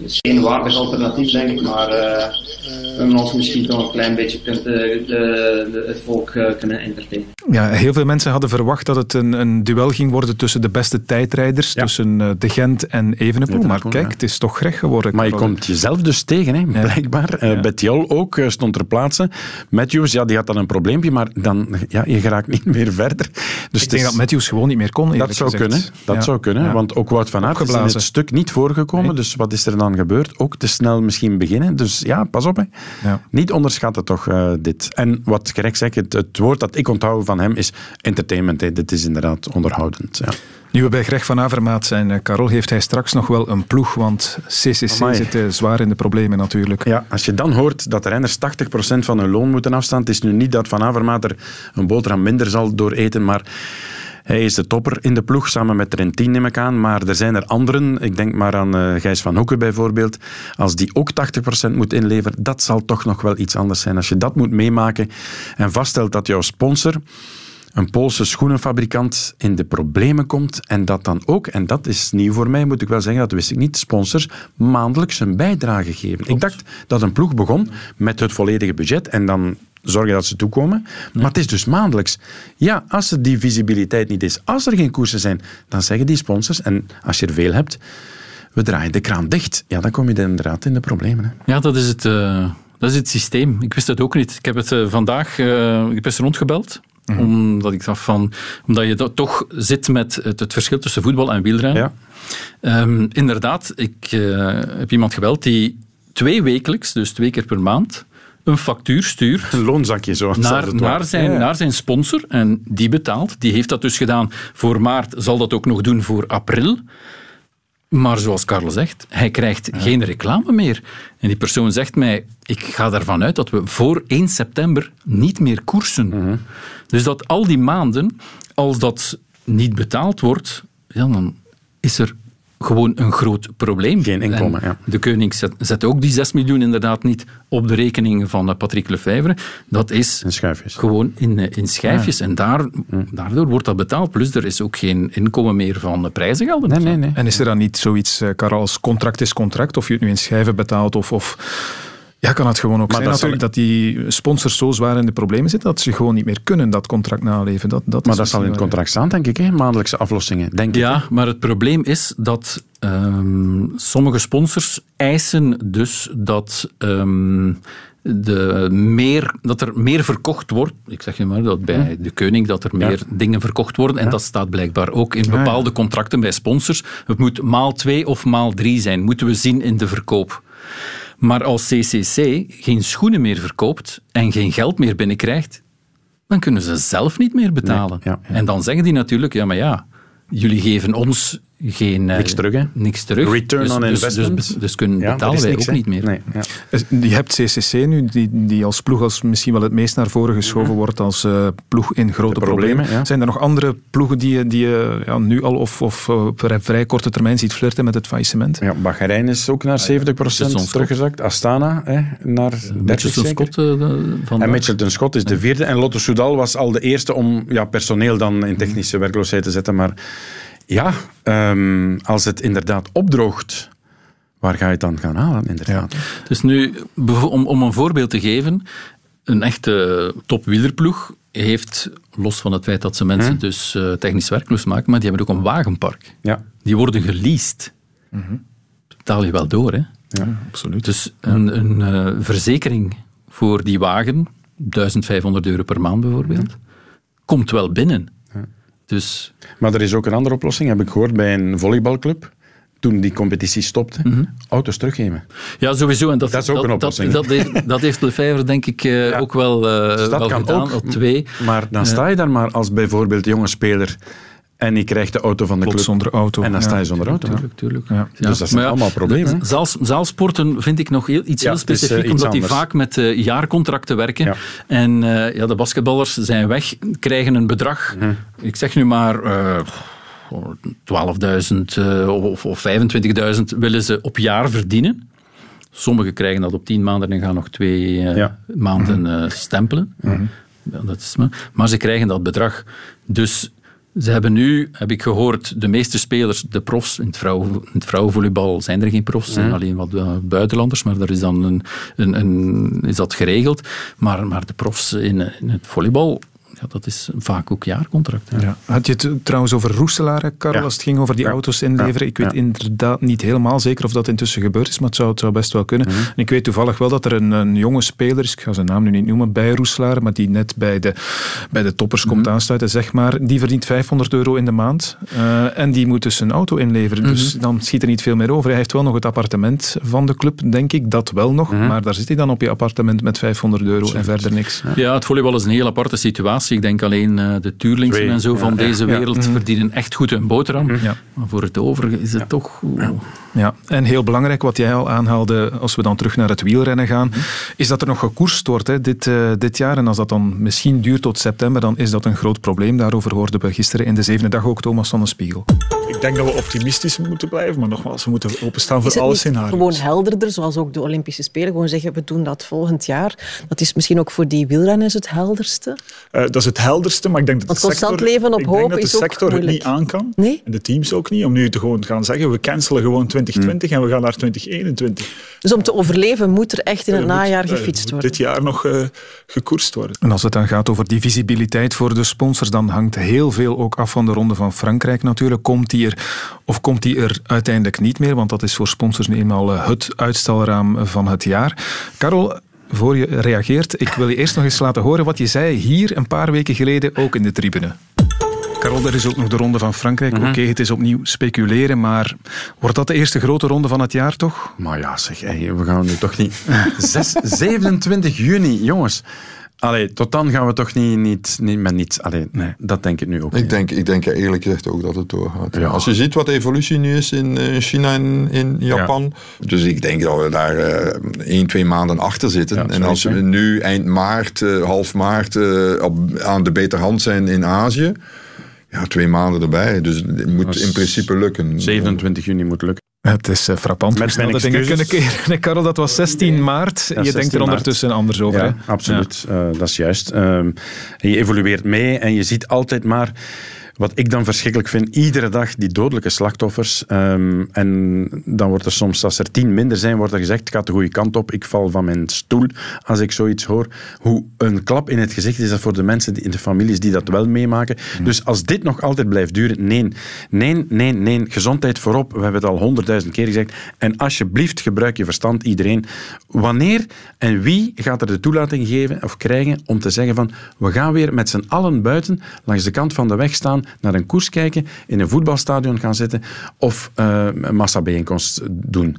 [SPEAKER 17] is geen waardig alternatief, denk ik, maar we hebben ons misschien toch een klein beetje kunt, de, de, het volk kunnen entertainen.
[SPEAKER 4] Ja, heel veel mensen hadden verwacht dat het een, een duel ging worden tussen de beste tijdrijders, tussen uh, De Gent en Evenepoel. Maar kijk, het is toch gerecht geworden.
[SPEAKER 5] Maar je komt jezelf dus tegen, hè, blijkbaar. Uh, Bettiol ook uh, stond ter plaatse. Matthews, ja, die had dan een probleempje, maar dan, ja, je geraakt niet meer verder.
[SPEAKER 4] Dus Ik denk dat Matthews gewoon niet meer kon,
[SPEAKER 5] Dat zou kunnen, dat zou kunnen. Want ook Wout van Aert is in het stuk niet voorgekomen. Dus wat is er dan gebeurd? Ook te snel misschien beginnen. Dus ja, pas op. Hè. Niet onderschatten toch dit. En wat Greg zegt, het, het woord dat ik onthoud van hem is entertainment. Hè. Dit is inderdaad onderhoudend. Ja.
[SPEAKER 4] Nu we bij Greg van Avermaat zijn, Carol, eh, heeft hij straks nog wel een ploeg, want CCC zit uh, zwaar in de problemen natuurlijk.
[SPEAKER 5] Ja, als je dan hoort dat de renners 80% van hun loon moeten afstaan, het is nu niet dat Van Avermaat er een boterham minder zal dooreten, maar hij is de topper in de ploeg, samen met Trentin neem ik aan. Maar er zijn er anderen, ik denk maar aan uh, Gijs van Hoeken bijvoorbeeld. Als die ook 80% moet inleveren, dat zal toch nog wel iets anders zijn. Als je dat moet meemaken en vaststelt dat jouw sponsor een Poolse schoenenfabrikant in de problemen komt en dat dan ook, en dat is nieuw voor mij, moet ik wel zeggen, dat wist ik niet, sponsors maandelijks een bijdrage geven. Ik dacht dat een ploeg begon met het volledige budget en dan zorgen dat ze toekomen. Maar het is dus maandelijks. Ja, als er die visibiliteit niet is, als er geen koersen zijn, dan zeggen die sponsors, en als je er veel hebt, we draaien de kraan dicht. Ja, dan kom je inderdaad in de problemen. Hè.
[SPEAKER 6] Ja, dat is het... Uh... Dat is het systeem. Ik wist het ook niet. Ik heb het uh, vandaag, uh, ik ben rondgebeld. Mhm. Omdat ik dacht van, omdat je toch zit met het, het, verschil tussen voetbal en wielrennen. Ja. Um, inderdaad, ik uh, heb iemand gebeld die twee wekelijks, dus twee keer per maand, een factuur stuurt.
[SPEAKER 5] Een loonzakje zo.
[SPEAKER 6] Naar, naar, zijn, ja. naar zijn sponsor. En die betaalt. Die heeft dat dus gedaan voor maart, zal dat ook nog doen voor april. Maar zoals Carlo zegt, hij krijgt geen reclame meer. En die persoon zegt mij, ik ga ervan uit dat we voor 1 september niet meer koersen. Mhm. Dus dat al die maanden, als dat niet betaald wordt, ja, dan is er gewoon een groot probleem.
[SPEAKER 5] Geen inkomen, ja.
[SPEAKER 6] De koning zet, zet, ook die 6 miljoen inderdaad niet op de rekening van Patrick Lefevre. Dat is
[SPEAKER 5] in schijfjes.
[SPEAKER 6] gewoon in, in schijfjes. En daar, daardoor wordt dat betaald. Plus er is ook geen inkomen meer van prijzengelden.
[SPEAKER 4] Nee, nee, nee. En is er dan niet zoiets, Karel, als contract is contract? Of je het nu in schijven betaalt of... of ja, kan het gewoon ook maar zijn dat natuurlijk dat die sponsors zo zwaar in de problemen zitten dat ze gewoon niet meer kunnen dat contract naleven. Dat, dat
[SPEAKER 5] maar dat zal in het contract staan, denk ik, hè? maandelijkse aflossingen. Denk
[SPEAKER 6] ja,
[SPEAKER 5] ik,
[SPEAKER 6] maar het probleem is dat um, sommige sponsors eisen dus dat... Um, de meer, dat er meer verkocht wordt. Ik zeg je maar dat bij de koning dat er meer ja. dingen verkocht worden. En ja. dat staat blijkbaar ook in bepaalde contracten bij sponsors. Het moet maal twee of maal drie zijn, moeten we zien in de verkoop. Maar als CCC geen schoenen meer verkoopt en geen geld meer binnenkrijgt, dan kunnen ze zelf niet meer betalen. Nee, ja, ja. En dan zeggen die natuurlijk, ja maar ja, jullie geven ons geen...
[SPEAKER 5] Eh, niks terug, hè?
[SPEAKER 6] Niks terug.
[SPEAKER 5] Return
[SPEAKER 6] dus,
[SPEAKER 5] on
[SPEAKER 6] dus,
[SPEAKER 5] investment.
[SPEAKER 6] Dus, dus, dus kunnen betalen wij ook niet meer. Nee, ja.
[SPEAKER 4] Je hebt CCC nu, die, die als ploeg als misschien wel het meest naar voren geschoven wordt als uh, ploeg in grote problemen. problemen. Zijn er nog andere ploegen die, die je ja, nu al of, of op vrij korte termijn ziet flirten met het faillissement?
[SPEAKER 5] Ja, Bahrein is ook naar 70% teruggezakt. Astana hè, naar 30
[SPEAKER 6] Scott, uh,
[SPEAKER 5] En Mitchelton Scott is de vierde. En Lotto Soudal was al de eerste om ja, personeel dan in technische werkloosheid te zetten, maar ja, um, als het inderdaad opdroogt, waar ga je het dan gaan halen, inderdaad? Ja.
[SPEAKER 6] Dus nu, om, om een voorbeeld te geven, een echte topwielerploeg heeft, los van het feit dat ze mensen hm? dus uh, technisch werkloos maken, maar die hebben ook een wagenpark.
[SPEAKER 5] Ja.
[SPEAKER 6] Die worden geleased. Mm -hmm. Betaal je wel door, hè?
[SPEAKER 5] Ja, absoluut.
[SPEAKER 6] Dus een, een uh, verzekering voor die wagen, 1500 euro per maand bijvoorbeeld, mm -hmm. komt wel binnen. Dus...
[SPEAKER 5] Maar er is ook een andere oplossing, heb ik gehoord, bij een volleybalclub. Toen die competitie stopte, mm -hmm. auto's teruggeven.
[SPEAKER 6] Ja, sowieso. En dat,
[SPEAKER 5] dat is ook
[SPEAKER 6] dat,
[SPEAKER 5] een oplossing.
[SPEAKER 6] Dat, dat, heeft, dat heeft Lefebvre denk ik uh, ja. ook wel, uh,
[SPEAKER 5] dus dat
[SPEAKER 6] wel
[SPEAKER 5] kan
[SPEAKER 6] gedaan.
[SPEAKER 5] Ook,
[SPEAKER 6] op twee.
[SPEAKER 5] Maar dan sta je daar maar als bijvoorbeeld jonge speler En je krijgt de auto van de
[SPEAKER 4] Plots
[SPEAKER 5] club.
[SPEAKER 4] zonder auto.
[SPEAKER 5] En dan sta je zonder auto.
[SPEAKER 6] Tuurlijk, tuurlijk.
[SPEAKER 4] Ja.
[SPEAKER 6] Ja.
[SPEAKER 5] Dus dat zijn allemaal problemen.
[SPEAKER 6] Zaals, zaalsporten vind ik nog heel, iets
[SPEAKER 5] Ja,
[SPEAKER 6] heel
[SPEAKER 5] is, eh,
[SPEAKER 6] specifiek,
[SPEAKER 5] iets
[SPEAKER 6] omdat die vaak met eh, jaarcontracten werken.
[SPEAKER 5] Ja.
[SPEAKER 6] En eh, ja, de basketballers zijn weg, krijgen een bedrag.
[SPEAKER 5] Mhm.
[SPEAKER 6] Ik zeg nu maar eh 12.000 eh, of, of 25.000 willen ze op jaar verdienen. Sommigen krijgen dat op 10 maanden en gaan nog twee eh,
[SPEAKER 5] Ja.
[SPEAKER 6] maanden eh, stempelen. Ja, dat is maar. maar ze krijgen dat bedrag. Dus ze hebben nu, heb ik gehoord, de meeste spelers, de profs, in het, vrouw, in het vrouwenvolleybal zijn er geen profs, zijn alleen wat eh, buitenlanders, maar daar is dan een, een, een, is dat geregeld. Maar, maar de profs in, in het volleybal, ja, dat is vaak ook jaarcontract. hè.
[SPEAKER 4] Ja. Had je het trouwens over Roeselare, Karel,
[SPEAKER 5] Ja.
[SPEAKER 4] als het ging over die
[SPEAKER 5] Ja.
[SPEAKER 4] auto's inleveren? Ik weet
[SPEAKER 5] Ja.
[SPEAKER 4] inderdaad niet helemaal zeker of dat intussen gebeurd is, maar het zou, het zou best wel kunnen.
[SPEAKER 5] Mhm.
[SPEAKER 4] En ik weet toevallig wel dat er een, een jonge speler is, ik ga zijn naam nu niet noemen, bij Roeselare, maar die net bij de, bij de toppers komt
[SPEAKER 5] Mhm.
[SPEAKER 4] aansluiten, zeg maar. Die verdient 500 euro in de maand eh, en die moet dus een auto inleveren. Dus
[SPEAKER 5] Mhm.
[SPEAKER 4] dan schiet er niet veel meer over. Hij heeft wel nog het appartement van de club, denk ik, dat wel nog. Maar daar zit hij dan op je appartement met 500 euro en verder niks.
[SPEAKER 6] Ja, het volleybal is een heel aparte situatie. Ik denk alleen eh, de Tuurlingsen en zo van deze wereld
[SPEAKER 4] Mhm.
[SPEAKER 6] verdienen echt goed hun boterham.
[SPEAKER 4] Ja.
[SPEAKER 6] Maar voor het overige is het toch...
[SPEAKER 4] Ja, en heel belangrijk wat jij al aanhaalde, als we dan terug naar het wielrennen gaan,
[SPEAKER 5] Mhm.
[SPEAKER 4] is dat er nog gekoerst wordt hè, dit, eh, dit jaar. En als dat dan misschien duurt tot september, dan is dat een groot probleem. Daarover hoorden we gisteren in de zevende dag ook Thomas van den Spiegel.
[SPEAKER 16] Ik denk dat we optimistisch moeten blijven, maar nogmaals, we moeten openstaan voor
[SPEAKER 18] Is het
[SPEAKER 16] alle
[SPEAKER 18] niet
[SPEAKER 16] scenario's.
[SPEAKER 18] gewoon helderder, zoals ook de Olympische Spelen? Gewoon zeggen, we doen dat volgend jaar. Dat is misschien ook voor die wielrenners het helderste.
[SPEAKER 16] Eh, dat is het helderste, maar ik denk dat
[SPEAKER 18] Want
[SPEAKER 16] de sector,
[SPEAKER 18] constant leven op
[SPEAKER 16] ik denk
[SPEAKER 18] hoop
[SPEAKER 16] dat de
[SPEAKER 18] is ook
[SPEAKER 16] sector het
[SPEAKER 18] moeilijk.
[SPEAKER 16] niet aan kan.
[SPEAKER 18] Nee?
[SPEAKER 16] En de teams ook niet, om nu te gewoon gaan zeggen, we cancelen gewoon 2020 en we gaan naar 2021.
[SPEAKER 18] Dus om te overleven moet er echt in het
[SPEAKER 16] moet-
[SPEAKER 18] najaar
[SPEAKER 16] eh,
[SPEAKER 18] gefietst worden.
[SPEAKER 16] dit jaar nog eh, gekoerst worden.
[SPEAKER 4] En als het dan gaat over die visibiliteit voor de sponsors, dan hangt heel veel ook af van de Ronde van Frankrijk natuurlijk. Komt die er of komt die er uiteindelijk niet meer? Want dat is voor sponsors nu eenmaal eh, het uitstelraam van het jaar. Karel, voor je reageert, ik wil je eerst nog eens laten horen wat je zei hier een paar weken geleden ook in de tribune. Karel, er is ook nog de Ronde van Frankrijk. Oké, het is opnieuw speculeren, maar wordt dat de eerste grote ronde van het jaar toch?
[SPEAKER 5] Maar ja, zeg, hey, we gaan nu toch niet... Zes, 27 juni, jongens. Allee, tot dan gaan we toch niet, niet, niet met niets... Allee, dat denk ik nu ook.
[SPEAKER 19] Ik denk, ik denk eerlijk gezegd ook dat het doorgaat.
[SPEAKER 5] Ja.
[SPEAKER 19] Als je ziet wat de evolutie nu is in eh, China en in Japan. Dus ik denk dat we daar eh één, twee maanden achter zitten.
[SPEAKER 5] Ja,
[SPEAKER 19] en als we nu eind maart, eh, half maart op, aan de beter hand zijn in Azië. Ja, twee maanden erbij. Dus het moet in principe lukken.
[SPEAKER 5] 27 juni moet lukken.
[SPEAKER 4] Het is eh, frappant
[SPEAKER 5] Met
[SPEAKER 4] hoe snel
[SPEAKER 5] mijn
[SPEAKER 4] dingen kunnen
[SPEAKER 5] excuses.
[SPEAKER 4] keren. Nee, Karel, dat was 16 maart.
[SPEAKER 5] Ja,
[SPEAKER 4] je
[SPEAKER 5] 16
[SPEAKER 4] denkt er
[SPEAKER 5] maart.
[SPEAKER 4] ondertussen anders over.
[SPEAKER 5] Ja,
[SPEAKER 4] hè?
[SPEAKER 5] absoluut. Eh, dat is juist. Ehm, en je evolueert mee en je ziet altijd maar... Wat ik dan verschrikkelijk vind, iedere dag die dodelijke slachtoffers. Ehm, en dan wordt er soms, als er tien minder zijn, wordt er gezegd, het gaat de goede kant op. Ik val van mijn stoel als ik zoiets hoor. Hoe een klap in het gezicht is dat voor de mensen die, in de families die dat wel meemaken. Dus als dit nog altijd blijft duren, nee. Nee, nee, nee. Gezondheid voorop. We hebben het al honderdduizend keer gezegd. En alsjeblieft, gebruik je verstand, iedereen. Wanneer en wie gaat er de toelating geven of krijgen om te zeggen van we gaan weer met z'n allen buiten langs de kant van de weg staan, naar een koers kijken, in een voetbalstadion gaan zitten of eh, een massabijeenkomst doen.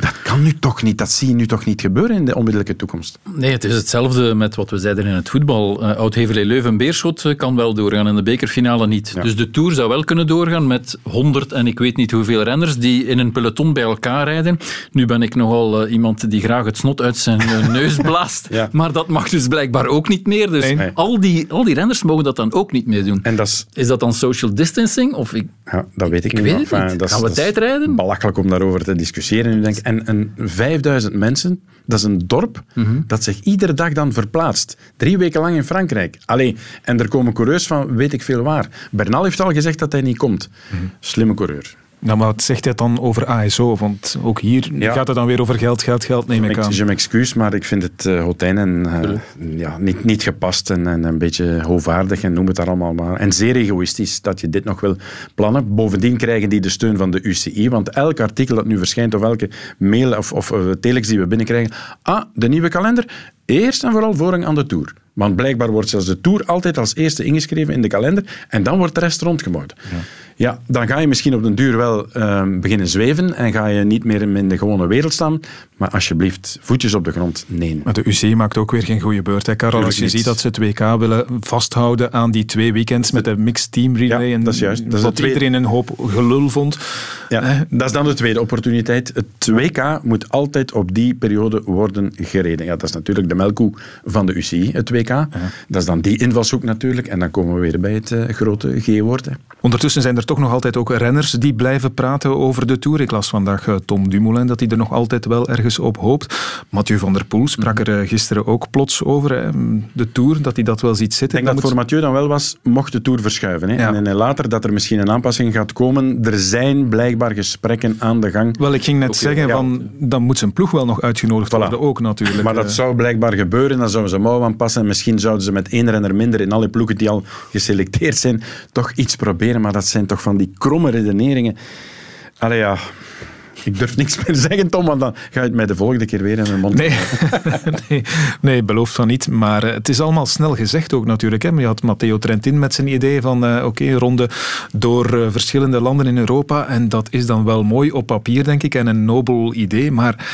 [SPEAKER 5] Dat kan nu toch niet, dat zie je nu toch niet gebeuren in de onmiddellijke toekomst.
[SPEAKER 6] Nee, het is hetzelfde met wat we zeiden in het voetbal. Uh, Oud-Heverlee Leuven-Beerschot eh, kan wel doorgaan en de bekerfinale niet. Dus de Tour zou wel kunnen doorgaan met 100 en ik weet niet hoeveel renners die in een peloton bij elkaar rijden. Nu ben ik nogal uh, iemand die graag het snot uit zijn uh, neus blaast, ja. maar dat mag dus blijkbaar ook niet meer. Dus nee. al, die, al die renners mogen dat dan ook niet meer doen.
[SPEAKER 5] En is...
[SPEAKER 6] dat dan social distancing? Of ik...
[SPEAKER 5] Ja, dat weet ik,
[SPEAKER 6] ik
[SPEAKER 5] niet.
[SPEAKER 6] Weet niet.
[SPEAKER 5] Dat
[SPEAKER 6] Gaan we tijdrijden?
[SPEAKER 5] Belachelijk om daarover te discussiëren. Nu denk ik. En, en 5000 mensen, dat is een dorp mm -hmm. dat zich iedere dag dan verplaatst. Drie weken lang in Frankrijk. Allee, en er komen coureurs van weet ik veel waar. Bernal heeft al gezegd dat hij niet komt. Mm -hmm. Slimme coureur.
[SPEAKER 4] Nou, maar wat zegt hij dan over ASO? Want ook hier ja. gaat het dan weer over geld, geld, geld, neem ik aan.
[SPEAKER 5] Je m'excuus, maar ik vind het uh, hotijn en uh, ja, niet, niet gepast en, en, een beetje hoogwaardig en noem het daar allemaal maar. En zeer egoïstisch dat je dit nog wil plannen. Bovendien krijgen die de steun van de UCI, want elk artikel dat nu verschijnt of elke mail of, of uh, telex die we binnenkrijgen, ah, de nieuwe kalender, eerst en vooral voorrang aan de Tour. Want blijkbaar wordt zelfs de Tour altijd als eerste ingeschreven in de kalender en dan wordt de rest rondgebouwd. Ja. Ja, dan ga je misschien op den duur wel ehm, beginnen zweven en ga je niet meer in de gewone wereld staan. Maar alsjeblieft, voetjes op de grond, nee.
[SPEAKER 4] Maar de UC maakt ook weer geen goede beurt, hè, Karel. Als je ziet dat ze het WK willen vasthouden aan die twee weekends met de mixed team relay. en
[SPEAKER 5] dat is juist. Dat is
[SPEAKER 4] wat
[SPEAKER 5] het tweede.
[SPEAKER 4] iedereen een hoop gelul vond.
[SPEAKER 5] Ja, dat is dan de tweede opportuniteit. Het WK moet altijd op die periode worden gereden. Ja, dat is natuurlijk de melkkoe van de UCI, het WK. Dat is dan die invalshoek natuurlijk. En dan komen we weer bij het eh, grote G-woord.
[SPEAKER 4] Ondertussen zijn er toch nog altijd ook renners die blijven praten over de Tour. Ik las vandaag eh, Tom Dumoulin dat hij er nog altijd wel ergens op hoopt. Mathieu van der Poel sprak er eh, gisteren ook plots over. Hè. De Tour, dat hij dat wel ziet
[SPEAKER 5] Ik
[SPEAKER 4] zitten.
[SPEAKER 5] denk
[SPEAKER 4] Dan
[SPEAKER 5] dat
[SPEAKER 4] moet-
[SPEAKER 5] voor Mathieu dan wel was, mocht de Tour verschuiven. Hè. En, en later dat er misschien een aanpassing gaat komen. Er zijn blijkbaar gesprekken aan de gang.
[SPEAKER 4] Wel, ik ging net zeggen,
[SPEAKER 5] ja.
[SPEAKER 4] van, dan moet zijn ploeg wel nog uitgenodigd worden ook natuurlijk.
[SPEAKER 5] Maar dat zou blijkbaar gebeuren. Dan zouden ze mouw aanpassen. En misschien zouden ze met één renner minder in alle ploegen die al geselecteerd zijn, toch iets proberen. Maar dat zijn toch van die kromme redeneringen. Allee ja, ik durf niks meer zeggen, Tom, want dan ga je het mij de volgende keer weer in mijn mond
[SPEAKER 4] Nee, nee, nee, belooft van niet. Maar eh, het is allemaal snel gezegd ook natuurlijk. Hè. Je had Matteo Trentin met zijn idee van eh, oké, ronde door eh, verschillende landen in Europa. En dat is dan wel mooi op papier, denk ik, en een nobel idee. Maar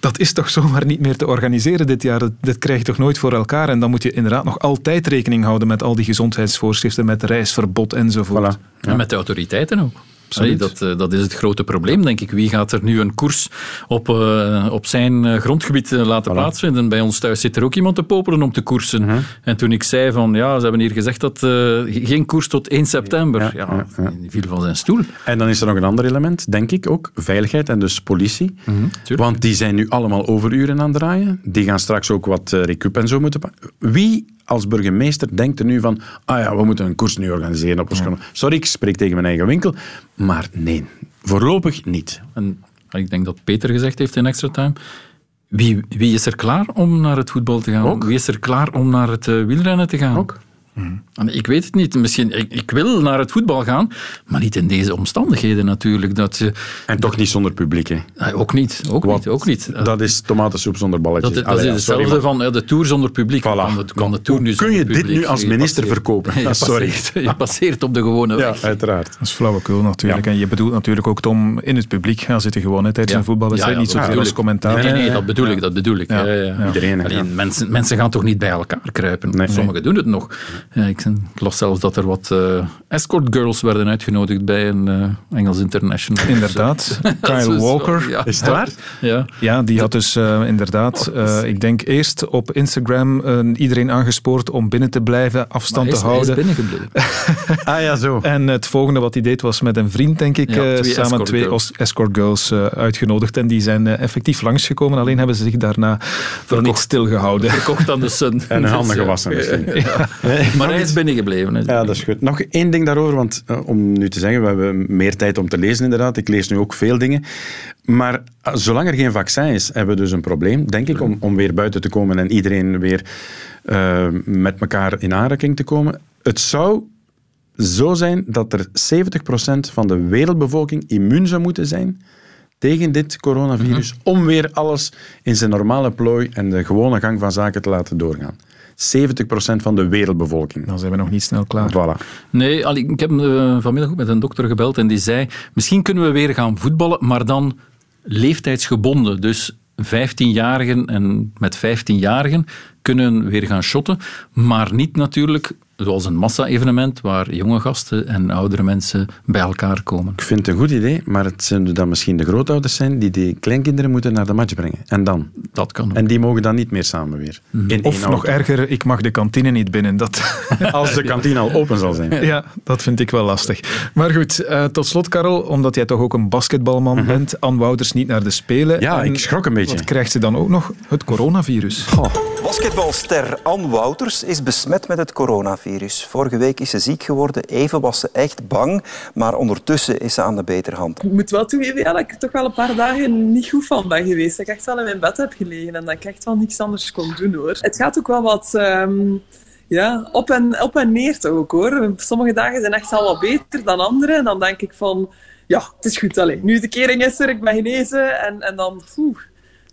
[SPEAKER 4] dat is toch zomaar niet meer te organiseren dit jaar. Dat, dat krijg je toch nooit voor elkaar. En dan moet je inderdaad nog altijd rekening houden met al die gezondheidsvoorschriften, met reisverbod enzovoort.
[SPEAKER 6] En met de autoriteiten ook. Allee, dat, eh, dat is het grote probleem, denk ik. Wie gaat er nu een koers op, eh, op zijn eh, grondgebied laten plaatsvinden? Bij ons thuis zit er ook iemand te popelen om te koersen.
[SPEAKER 5] Mhm.
[SPEAKER 6] En toen ik zei van, ja, ze hebben hier gezegd dat geen koers tot 1 september. Ja, die viel van zijn stoel.
[SPEAKER 5] En dan is er nog een ander element, denk ik ook. Veiligheid en dus politie. Want die zijn nu allemaal overuren aan het draaien. Die gaan straks ook wat recup en zo moeten pakken. Wie als burgemeester denkt er nu van ah ja, we moeten een koers nu organiseren op ons. Sorry, ik spreek tegen mijn eigen winkel. Maar nee, voorlopig niet.
[SPEAKER 6] En ik denk dat Peter gezegd heeft in Extra Time. Wie, wie is er klaar om naar het voetbal te gaan? Wie is er klaar om naar het eh, wielrennen te gaan? Ook. Ik weet het niet. Misschien, ik, ik wil naar het voetbal gaan, maar niet in deze omstandigheden natuurlijk. Dat je,
[SPEAKER 5] En toch niet zonder publiek, hè?
[SPEAKER 6] Ah, ook niet. Ook niet, ook niet.
[SPEAKER 5] Dat is tomatensoep zonder balletjes.
[SPEAKER 6] Dat, dat
[SPEAKER 5] Allee,
[SPEAKER 6] is
[SPEAKER 5] ja, sorry,
[SPEAKER 6] hetzelfde van ja, de Tour zonder publiek. Kan, de, kan de Tour nu
[SPEAKER 5] kun je dit nu als minister verkopen?
[SPEAKER 6] Je
[SPEAKER 5] Ah, sorry.
[SPEAKER 6] passeert, je passeert op de gewone
[SPEAKER 5] Ja,
[SPEAKER 6] weg.
[SPEAKER 5] uiteraard.
[SPEAKER 4] Dat is flauwekul natuurlijk. En je bedoelt natuurlijk ook, Tom, in het publiek gaan zitten gewoon hè, tijdens een voetbalwedstrijd.
[SPEAKER 6] Ja, ja,
[SPEAKER 4] niet zoveel als commentaar.
[SPEAKER 6] Nee, nee, dat bedoel ik. Dat bedoel ik.
[SPEAKER 4] Ja.
[SPEAKER 6] Ja, ja, ja.
[SPEAKER 5] Iedereen,
[SPEAKER 6] mensen, mensen gaan toch niet bij elkaar kruipen? Sommigen doen het nog. Ja, ik, ik las zelfs dat er wat eh, escort girls werden uitgenodigd bij een eh, Engels International.
[SPEAKER 4] Inderdaad. Kyle Walker.
[SPEAKER 6] ja. Is het waar? Ja.
[SPEAKER 4] Ja, die had dus eh, inderdaad,
[SPEAKER 6] Oh,
[SPEAKER 4] eh, ik denk eerst op Instagram iedereen aangespoord om binnen te blijven, afstand
[SPEAKER 6] Maar
[SPEAKER 4] te
[SPEAKER 6] is- hij is
[SPEAKER 4] houden.
[SPEAKER 6] binnengebleven.
[SPEAKER 5] Ah ja, zo.
[SPEAKER 4] En het volgende wat hij deed was met een vriend, denk ik,
[SPEAKER 6] Ja,
[SPEAKER 4] eh,
[SPEAKER 6] twee
[SPEAKER 4] samen
[SPEAKER 6] escort
[SPEAKER 4] twee
[SPEAKER 6] girls.
[SPEAKER 4] escort girls eh, uitgenodigd. En die zijn effectief langsgekomen, alleen hebben ze zich daarna voor niet stilgehouden.
[SPEAKER 6] Verkocht aan de Sun.
[SPEAKER 5] En hun handen gewassen misschien.
[SPEAKER 6] ja. Maar hij is binnengebleven.
[SPEAKER 5] Ja, dat is goed. Nog één ding daarover, want eh, om nu te zeggen, we hebben meer tijd om te lezen inderdaad. Ik lees nu ook veel dingen. Maar eh, zolang er geen vaccin is, hebben we dus een probleem, denk ik, om, om weer buiten te komen en iedereen weer eh, met elkaar in aanraking te komen. Het zou zo zijn dat er 70% van de wereldbevolking immuun zou moeten zijn tegen dit coronavirus, om weer alles in zijn normale plooi en de gewone gang van zaken te laten doorgaan. 70% van de wereldbevolking.
[SPEAKER 4] Dan zijn we nog niet snel klaar.
[SPEAKER 5] Voilà.
[SPEAKER 6] Nee, ik heb eh, vanmiddag ook met een dokter gebeld en die zei, misschien kunnen we weer gaan voetballen, maar dan leeftijdsgebonden. Dus 15-jarigen en met 15-jarigen kunnen weer gaan shotten, maar niet natuurlijk zoals een massa-evenement waar jonge gasten en oudere mensen bij elkaar komen.
[SPEAKER 5] Ik vind het een goed idee, maar het zullen dan misschien de grootouders zijn die die kleinkinderen moeten naar de match brengen. En dan?
[SPEAKER 6] Dat kan.
[SPEAKER 5] En die mogen dan niet meer samen weer. In één
[SPEAKER 4] Of nog
[SPEAKER 5] auto.
[SPEAKER 4] erger, ik mag de kantine niet binnen. Dat...
[SPEAKER 5] Als de kantine al open zal zijn.
[SPEAKER 4] Ja, dat vind ik wel lastig. Maar goed, eh, tot slot, Karel, omdat jij toch ook een basketbalman bent, Anne Wouters niet naar de Spelen.
[SPEAKER 5] Mhm. Ja,
[SPEAKER 4] En
[SPEAKER 5] ik schrok een beetje.
[SPEAKER 4] Wat krijgt ze dan ook nog? Het coronavirus.
[SPEAKER 20] Basketbalster Anne Wouters is besmet met het coronavirus. Vorige week is ze ziek geworden. Even was ze echt bang, maar ondertussen is ze aan de betere hand.
[SPEAKER 21] Ik moet wel toegeven dat ik er toch wel een paar dagen niet goed van ben geweest. Dat ik echt wel in mijn bed heb gelegen en dat ik echt wel niks anders kon doen hoor. Het gaat ook wel wat ehm, ja, op, en, op en neer toch hoor. Sommige dagen zijn echt al wat beter dan andere. En dan denk ik van, ja, het is goed. Allee, nu de kering is er, ik ben genezen. En, en dan, oeh,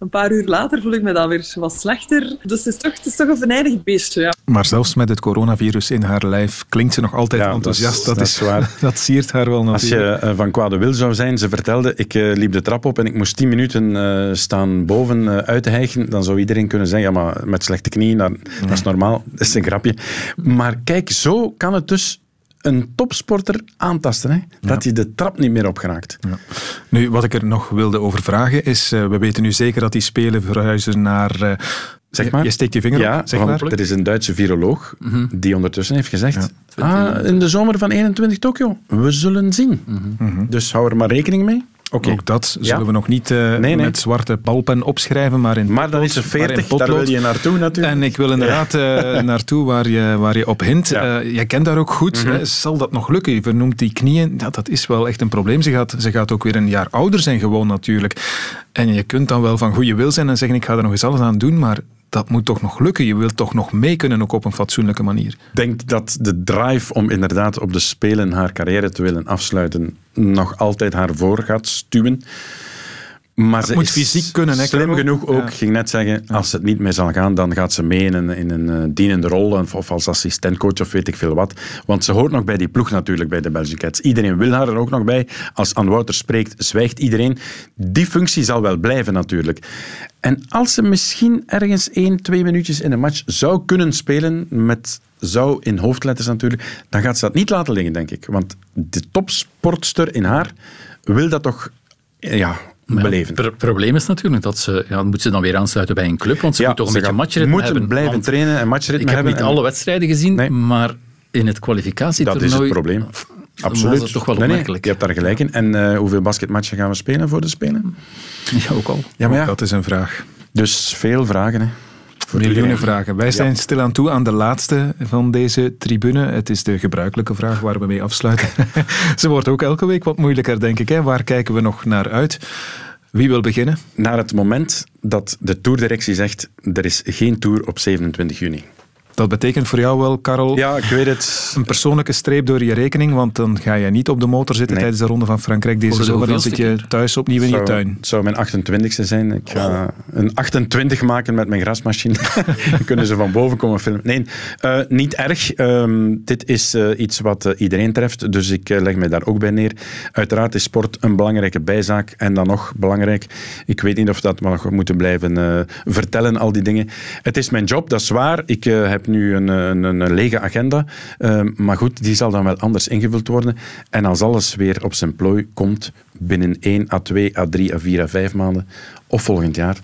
[SPEAKER 21] een paar uur later voel ik me dan weer wat slechter. Dus het is toch, het is toch een venijnig beestje, ja.
[SPEAKER 4] Maar zelfs met het coronavirus in haar lijf klinkt ze nog altijd
[SPEAKER 5] Ja,
[SPEAKER 4] enthousiast.
[SPEAKER 5] dat is- dat is waar.
[SPEAKER 4] dat siert haar wel
[SPEAKER 5] Als
[SPEAKER 4] natuurlijk.
[SPEAKER 5] je eh, van kwade wil zou zijn, ze vertelde, ik eh, liep de trap op en ik moest tien minuten eh, staan boven eh, uit te hijgen, dan zou iedereen kunnen zeggen, ja, maar met slechte knieën, dat, dat is normaal, dat is een grapje. Maar kijk, zo kan het dus een topsporter aantasten, hè? dat hij de trap niet meer opgeraakt.
[SPEAKER 4] Nu, wat ik er nog wilde over vragen is, eh, we weten nu zeker dat die spelen verhuizen naar... eh,
[SPEAKER 5] Zeg maar.
[SPEAKER 4] Je steekt je vinger
[SPEAKER 5] ja,
[SPEAKER 4] op, zeg maar. Mhm.
[SPEAKER 5] er is een Duitse viroloog die ondertussen heeft gezegd, ah, in de zomer van 21 Tokio, we zullen zien. Dus hou er maar rekening mee.
[SPEAKER 4] Ook dat zullen
[SPEAKER 5] Ja.
[SPEAKER 4] we nog niet eh,
[SPEAKER 5] nee.
[SPEAKER 4] met zwarte balpen opschrijven, maar in
[SPEAKER 5] Maar dan is er
[SPEAKER 4] potlood, maar in
[SPEAKER 5] 40, daar wil je naartoe natuurlijk.
[SPEAKER 4] En ik wil inderdaad eh, naartoe waar je, waar je op hint. Eh, jij kent daar ook goed.
[SPEAKER 5] Mhm.
[SPEAKER 4] Zal dat nog lukken? Je vernoemt die knieën. Ja, dat is wel echt een probleem. Ze gaat, ze gaat ook weer een jaar ouder zijn gewoon natuurlijk. En je kunt dan wel van goede wil zijn en zeggen ik ga er nog eens alles aan doen, maar dat moet toch nog lukken. Je wilt toch nog mee kunnen, ook op een fatsoenlijke manier.
[SPEAKER 5] Ik denk dat de drive om inderdaad op de Spelen haar carrière te willen afsluiten nog altijd haar voor gaat stuwen. Maar ze
[SPEAKER 4] moet
[SPEAKER 5] is
[SPEAKER 4] fysiek kunnen, hè,
[SPEAKER 5] Slim genoeg ook.
[SPEAKER 4] Ja.
[SPEAKER 5] Ik ging net zeggen, als het niet meer zal gaan, dan gaat ze mee in een, in een eh, dienende rol of, als assistentcoach of weet ik veel wat. Want ze hoort nog bij die ploeg natuurlijk, bij de Belgian Cats. Iedereen wil haar er ook nog bij. Als Anne Wouters spreekt, zwijgt iedereen. Die functie zal wel blijven natuurlijk. En als ze misschien ergens één, twee minuutjes in een match zou kunnen spelen, met zou in hoofdletters natuurlijk, dan gaat ze dat niet laten liggen, denk ik. Want de topsportster in haar wil dat toch ja, beleven.
[SPEAKER 6] Het probleem is natuurlijk dat ze, ja, moet ze dan weer aansluiten bij een club, want ze
[SPEAKER 5] Ja,
[SPEAKER 6] moet toch een
[SPEAKER 5] ze
[SPEAKER 6] beetje matchritme
[SPEAKER 5] moeten
[SPEAKER 6] hebben.
[SPEAKER 5] blijven
[SPEAKER 6] want
[SPEAKER 5] trainen en matchritme
[SPEAKER 6] Ik heb
[SPEAKER 5] hebben
[SPEAKER 6] niet
[SPEAKER 5] en-
[SPEAKER 6] alle wedstrijden gezien, maar in het kwalificatietoernooi...
[SPEAKER 5] Dat is het probleem. Absoluut.
[SPEAKER 6] toch wel
[SPEAKER 5] Nee, je hebt daar gelijk in. En eh, hoeveel basketmatchen gaan we spelen voor de Spelen?
[SPEAKER 6] Ja, ook al.
[SPEAKER 5] Ja, maar ja.
[SPEAKER 4] Dat is een vraag.
[SPEAKER 5] Dus veel vragen. Hè. Voor
[SPEAKER 4] Miljoenen vragen. Wij zijn stilaan toe aan de laatste van deze tribune. Het is de gebruikelijke vraag waar we mee afsluiten. Ze wordt ook elke week wat moeilijker, denk ik. Hè? Waar kijken we nog naar uit? Wie wil beginnen?
[SPEAKER 5] Naar het moment dat de tourdirectie zegt, er is geen tour op 27 juni.
[SPEAKER 4] Dat betekent voor jou wel, Karel,
[SPEAKER 5] Ja, ik weet het.
[SPEAKER 4] een persoonlijke streep door je rekening, want dan ga je niet op de motor zitten
[SPEAKER 5] Nee.
[SPEAKER 4] tijdens de Ronde van Frankrijk deze zomer. Dan zit je thuis opnieuw in je tuin.
[SPEAKER 5] Het zou mijn 28ste zijn. Ik ga een 28 maken met mijn grasmachine. Dan kunnen ze van boven komen filmen. Nee, eh, niet erg. Ehm, dit is eh, iets wat eh, iedereen treft, dus ik leg mij daar ook bij neer. Uiteraard is sport een belangrijke bijzaak. En dan nog belangrijk, ik weet niet of dat we nog moeten blijven eh, vertellen, al die dingen. Het is mijn job, dat is waar. Ik eh, nu een, een, een lege agenda. Ehm, maar goed, die zal dan wel anders ingevuld worden. En als alles weer op zijn plooi komt, binnen 1 à 2 à 3 à 4 à 5 maanden, of volgend jaar,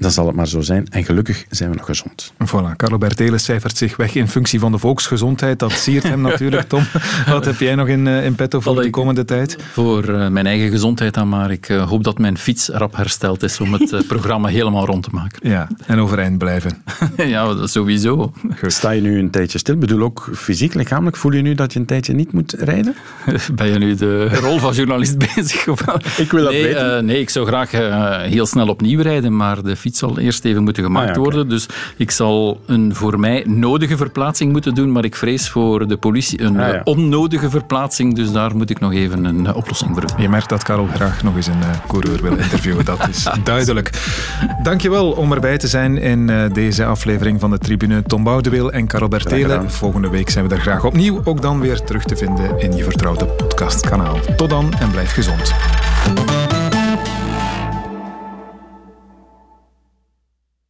[SPEAKER 5] dan zal het maar zo zijn. En gelukkig zijn we nog gezond.
[SPEAKER 4] Voilà, Carlo Bertelen cijfert zich weg in functie van de volksgezondheid. Dat siert hem natuurlijk, Tom. Wat heb jij nog in, eh, in petto voor de komende tijd?
[SPEAKER 6] Voor eh, mijn eigen gezondheid dan maar. Ik eh, hoop dat mijn fiets rap hersteld is om het programma helemaal rond te maken.
[SPEAKER 4] Ja, en overeind blijven.
[SPEAKER 6] ja, dat sowieso.
[SPEAKER 5] Sta je nu een tijdje stil? Ik bedoel ook fysiek, lichamelijk? Voel je nu dat je een tijdje niet moet rijden?
[SPEAKER 6] Ben je nu de rol van journalist bezig? Of?
[SPEAKER 5] Ik wil dat
[SPEAKER 6] nee,
[SPEAKER 5] weten.
[SPEAKER 6] nee, ik zou graag heel snel opnieuw rijden, maar de fiets zal eerst even moeten gemaakt
[SPEAKER 5] Ah, ja,
[SPEAKER 6] worden. Dus ik zal een voor mij nodige verplaatsing moeten doen, maar ik vrees voor de politie een
[SPEAKER 5] Ah, ja.
[SPEAKER 6] eh, onnodige verplaatsing. Dus daar moet ik nog even een eh, oplossing voor vinden.
[SPEAKER 4] Je merkt dat Karel graag nog eens een eh, coureur wil interviewen. Dat is duidelijk. Dankjewel om erbij te zijn in eh, deze aflevering van de Tribune. Tom Boudewil en Karel Bertelen. Volgende week zijn we er graag opnieuw. Ook dan weer terug te vinden in je vertrouwde podcastkanaal. Tot dan en blijf gezond.